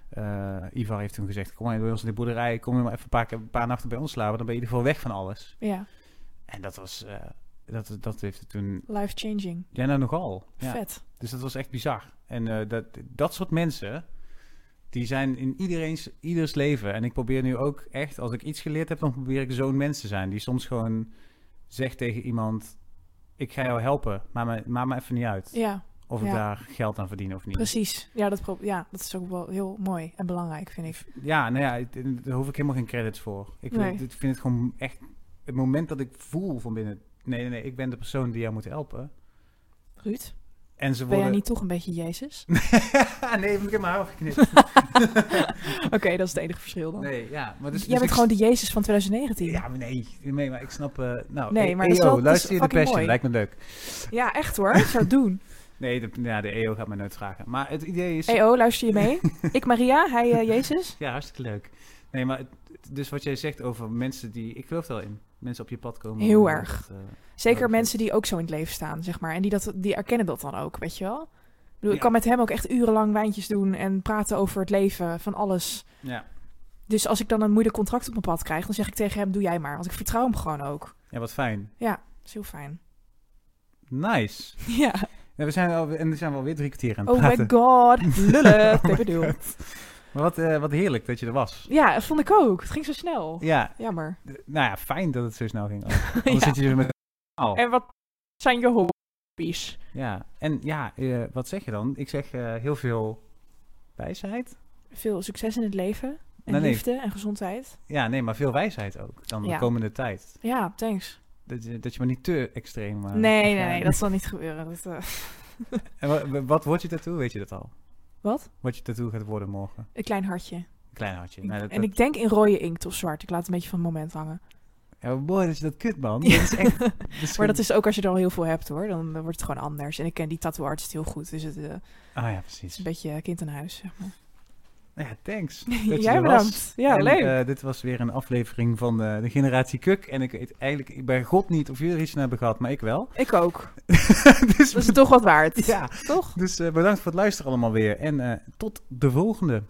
Eh, Ivar heeft toen gezegd, kom maar bij ons in de boerderij. Kom je maar even een paar, keer- een paar nachten bij ons slapen. Dan ben je in ieder geval weg van alles. ja. En dat was, eh, dat, dat heeft het toen, Life changing. ja nou nogal. Ja. Vet. Dus dat was echt bizar. En eh, dat, dat soort mensen, die zijn in iedereen's, ieders leven. En ik probeer nu ook echt, als ik iets geleerd heb, dan probeer ik zo'n mens te zijn. Die soms gewoon zegt tegen iemand, ik ga jou helpen, maar me, maak me even niet uit. Ja, Of ik daar geld aan verdien of niet. precies. Ja dat, ja, dat is ook wel heel mooi en belangrijk, vind ik. Ja, nou ja, daar hoef ik helemaal geen credits voor. Ik vind, Nee. het, ik vind het gewoon echt, het moment dat ik voel van binnen, nee, nee, nee, ik ben de persoon die jou moet helpen. Ruud, En ze ben worden... jij niet toch een beetje Jezus? nee, ik heb mijn haar afgeknipt. Oké, dat is het enige verschil dan. Nee, ja. Maar dus, jij dus bent ik- gewoon de Jezus van 2019. Ja, maar nee, nee, maar ik snap... eh nou, Nee, eh, maar EO, wel- luister je de Passion, mooi. lijkt me leuk. Ja, echt hoor. Ik zou het doen. Nee, de, ja, de EO gaat mij nooit vragen. Maar het idee is... EO, luister je mee? ik Maria, hij eh, Jezus. Ja, hartstikke leuk. Nee, maar het- dus wat jij zegt over mensen die... Ik geloof er wel in. Mensen op je pad komen. Heel erg. dat, eh, Zeker mensen die ook zo in het leven staan, zeg maar. En die, dat, die erkennen dat dan ook, weet je wel? Ik, bedoel, ik Ja. kan met hem ook echt urenlang wijntjes doen en praten over het leven, van alles. ja. Dus als ik dan een moeilijk contract op mijn pad krijg, dan zeg ik tegen hem, doe jij maar. Want ik vertrouw hem gewoon ook. ja, wat fijn. Ja, dat is heel fijn. Nice. Ja. Ja, we zijn al, en we zijn wel weer drie kwartier aan het Oh praten. my god, lullen. Bedoel. Maar wat, eh, wat heerlijk dat je er was. Ja, dat vond ik ook. Het ging zo snel. Ja, Jammer. nou ja, fijn dat het zo snel ging. Anders Ja. zit je dus met... Oh. En wat zijn je hobby's? Ja, en ja, eh, wat zeg je dan? Ik zeg eh, heel veel wijsheid. Veel succes in het leven. En nee. liefde en gezondheid. Ja, nee, maar veel wijsheid ook. Dan Ja. de komende tijd. Ja, thanks. Dat je, dat je maar niet te extreem... nee, nee, nee, dat zal niet gebeuren. Dat, En wat, wat wordt je tattoo? Weet je dat al? Wat? Wat je tattoo gaat worden morgen? Een klein hartje. Een klein hartje. Nou, dat, en dat- ik denk in rode inkt of zwart. Ik laat het een beetje van het moment hangen. Ja, mooi dat je dat kut, man. Dat is echt... dat is maar dat is ook als je er al heel veel hebt hoor. Dan wordt het gewoon anders. En ik ken die tattoo artist heel goed. Dus het eh, Ah ja, is precies. een beetje kind aan huis. Zeg maar. Ja, thanks. dat Jij bedankt. Ja, En, leuk. eh, dit was weer een aflevering van de, de Generatie Kuk. En ik weet eigenlijk ik bij God niet of jullie er iets aan hebben gehad, maar ik wel. ik ook. dus Dat is toch wat waard. ja, Toch? dus eh, bedankt voor het luisteren allemaal weer. En eh, tot de volgende.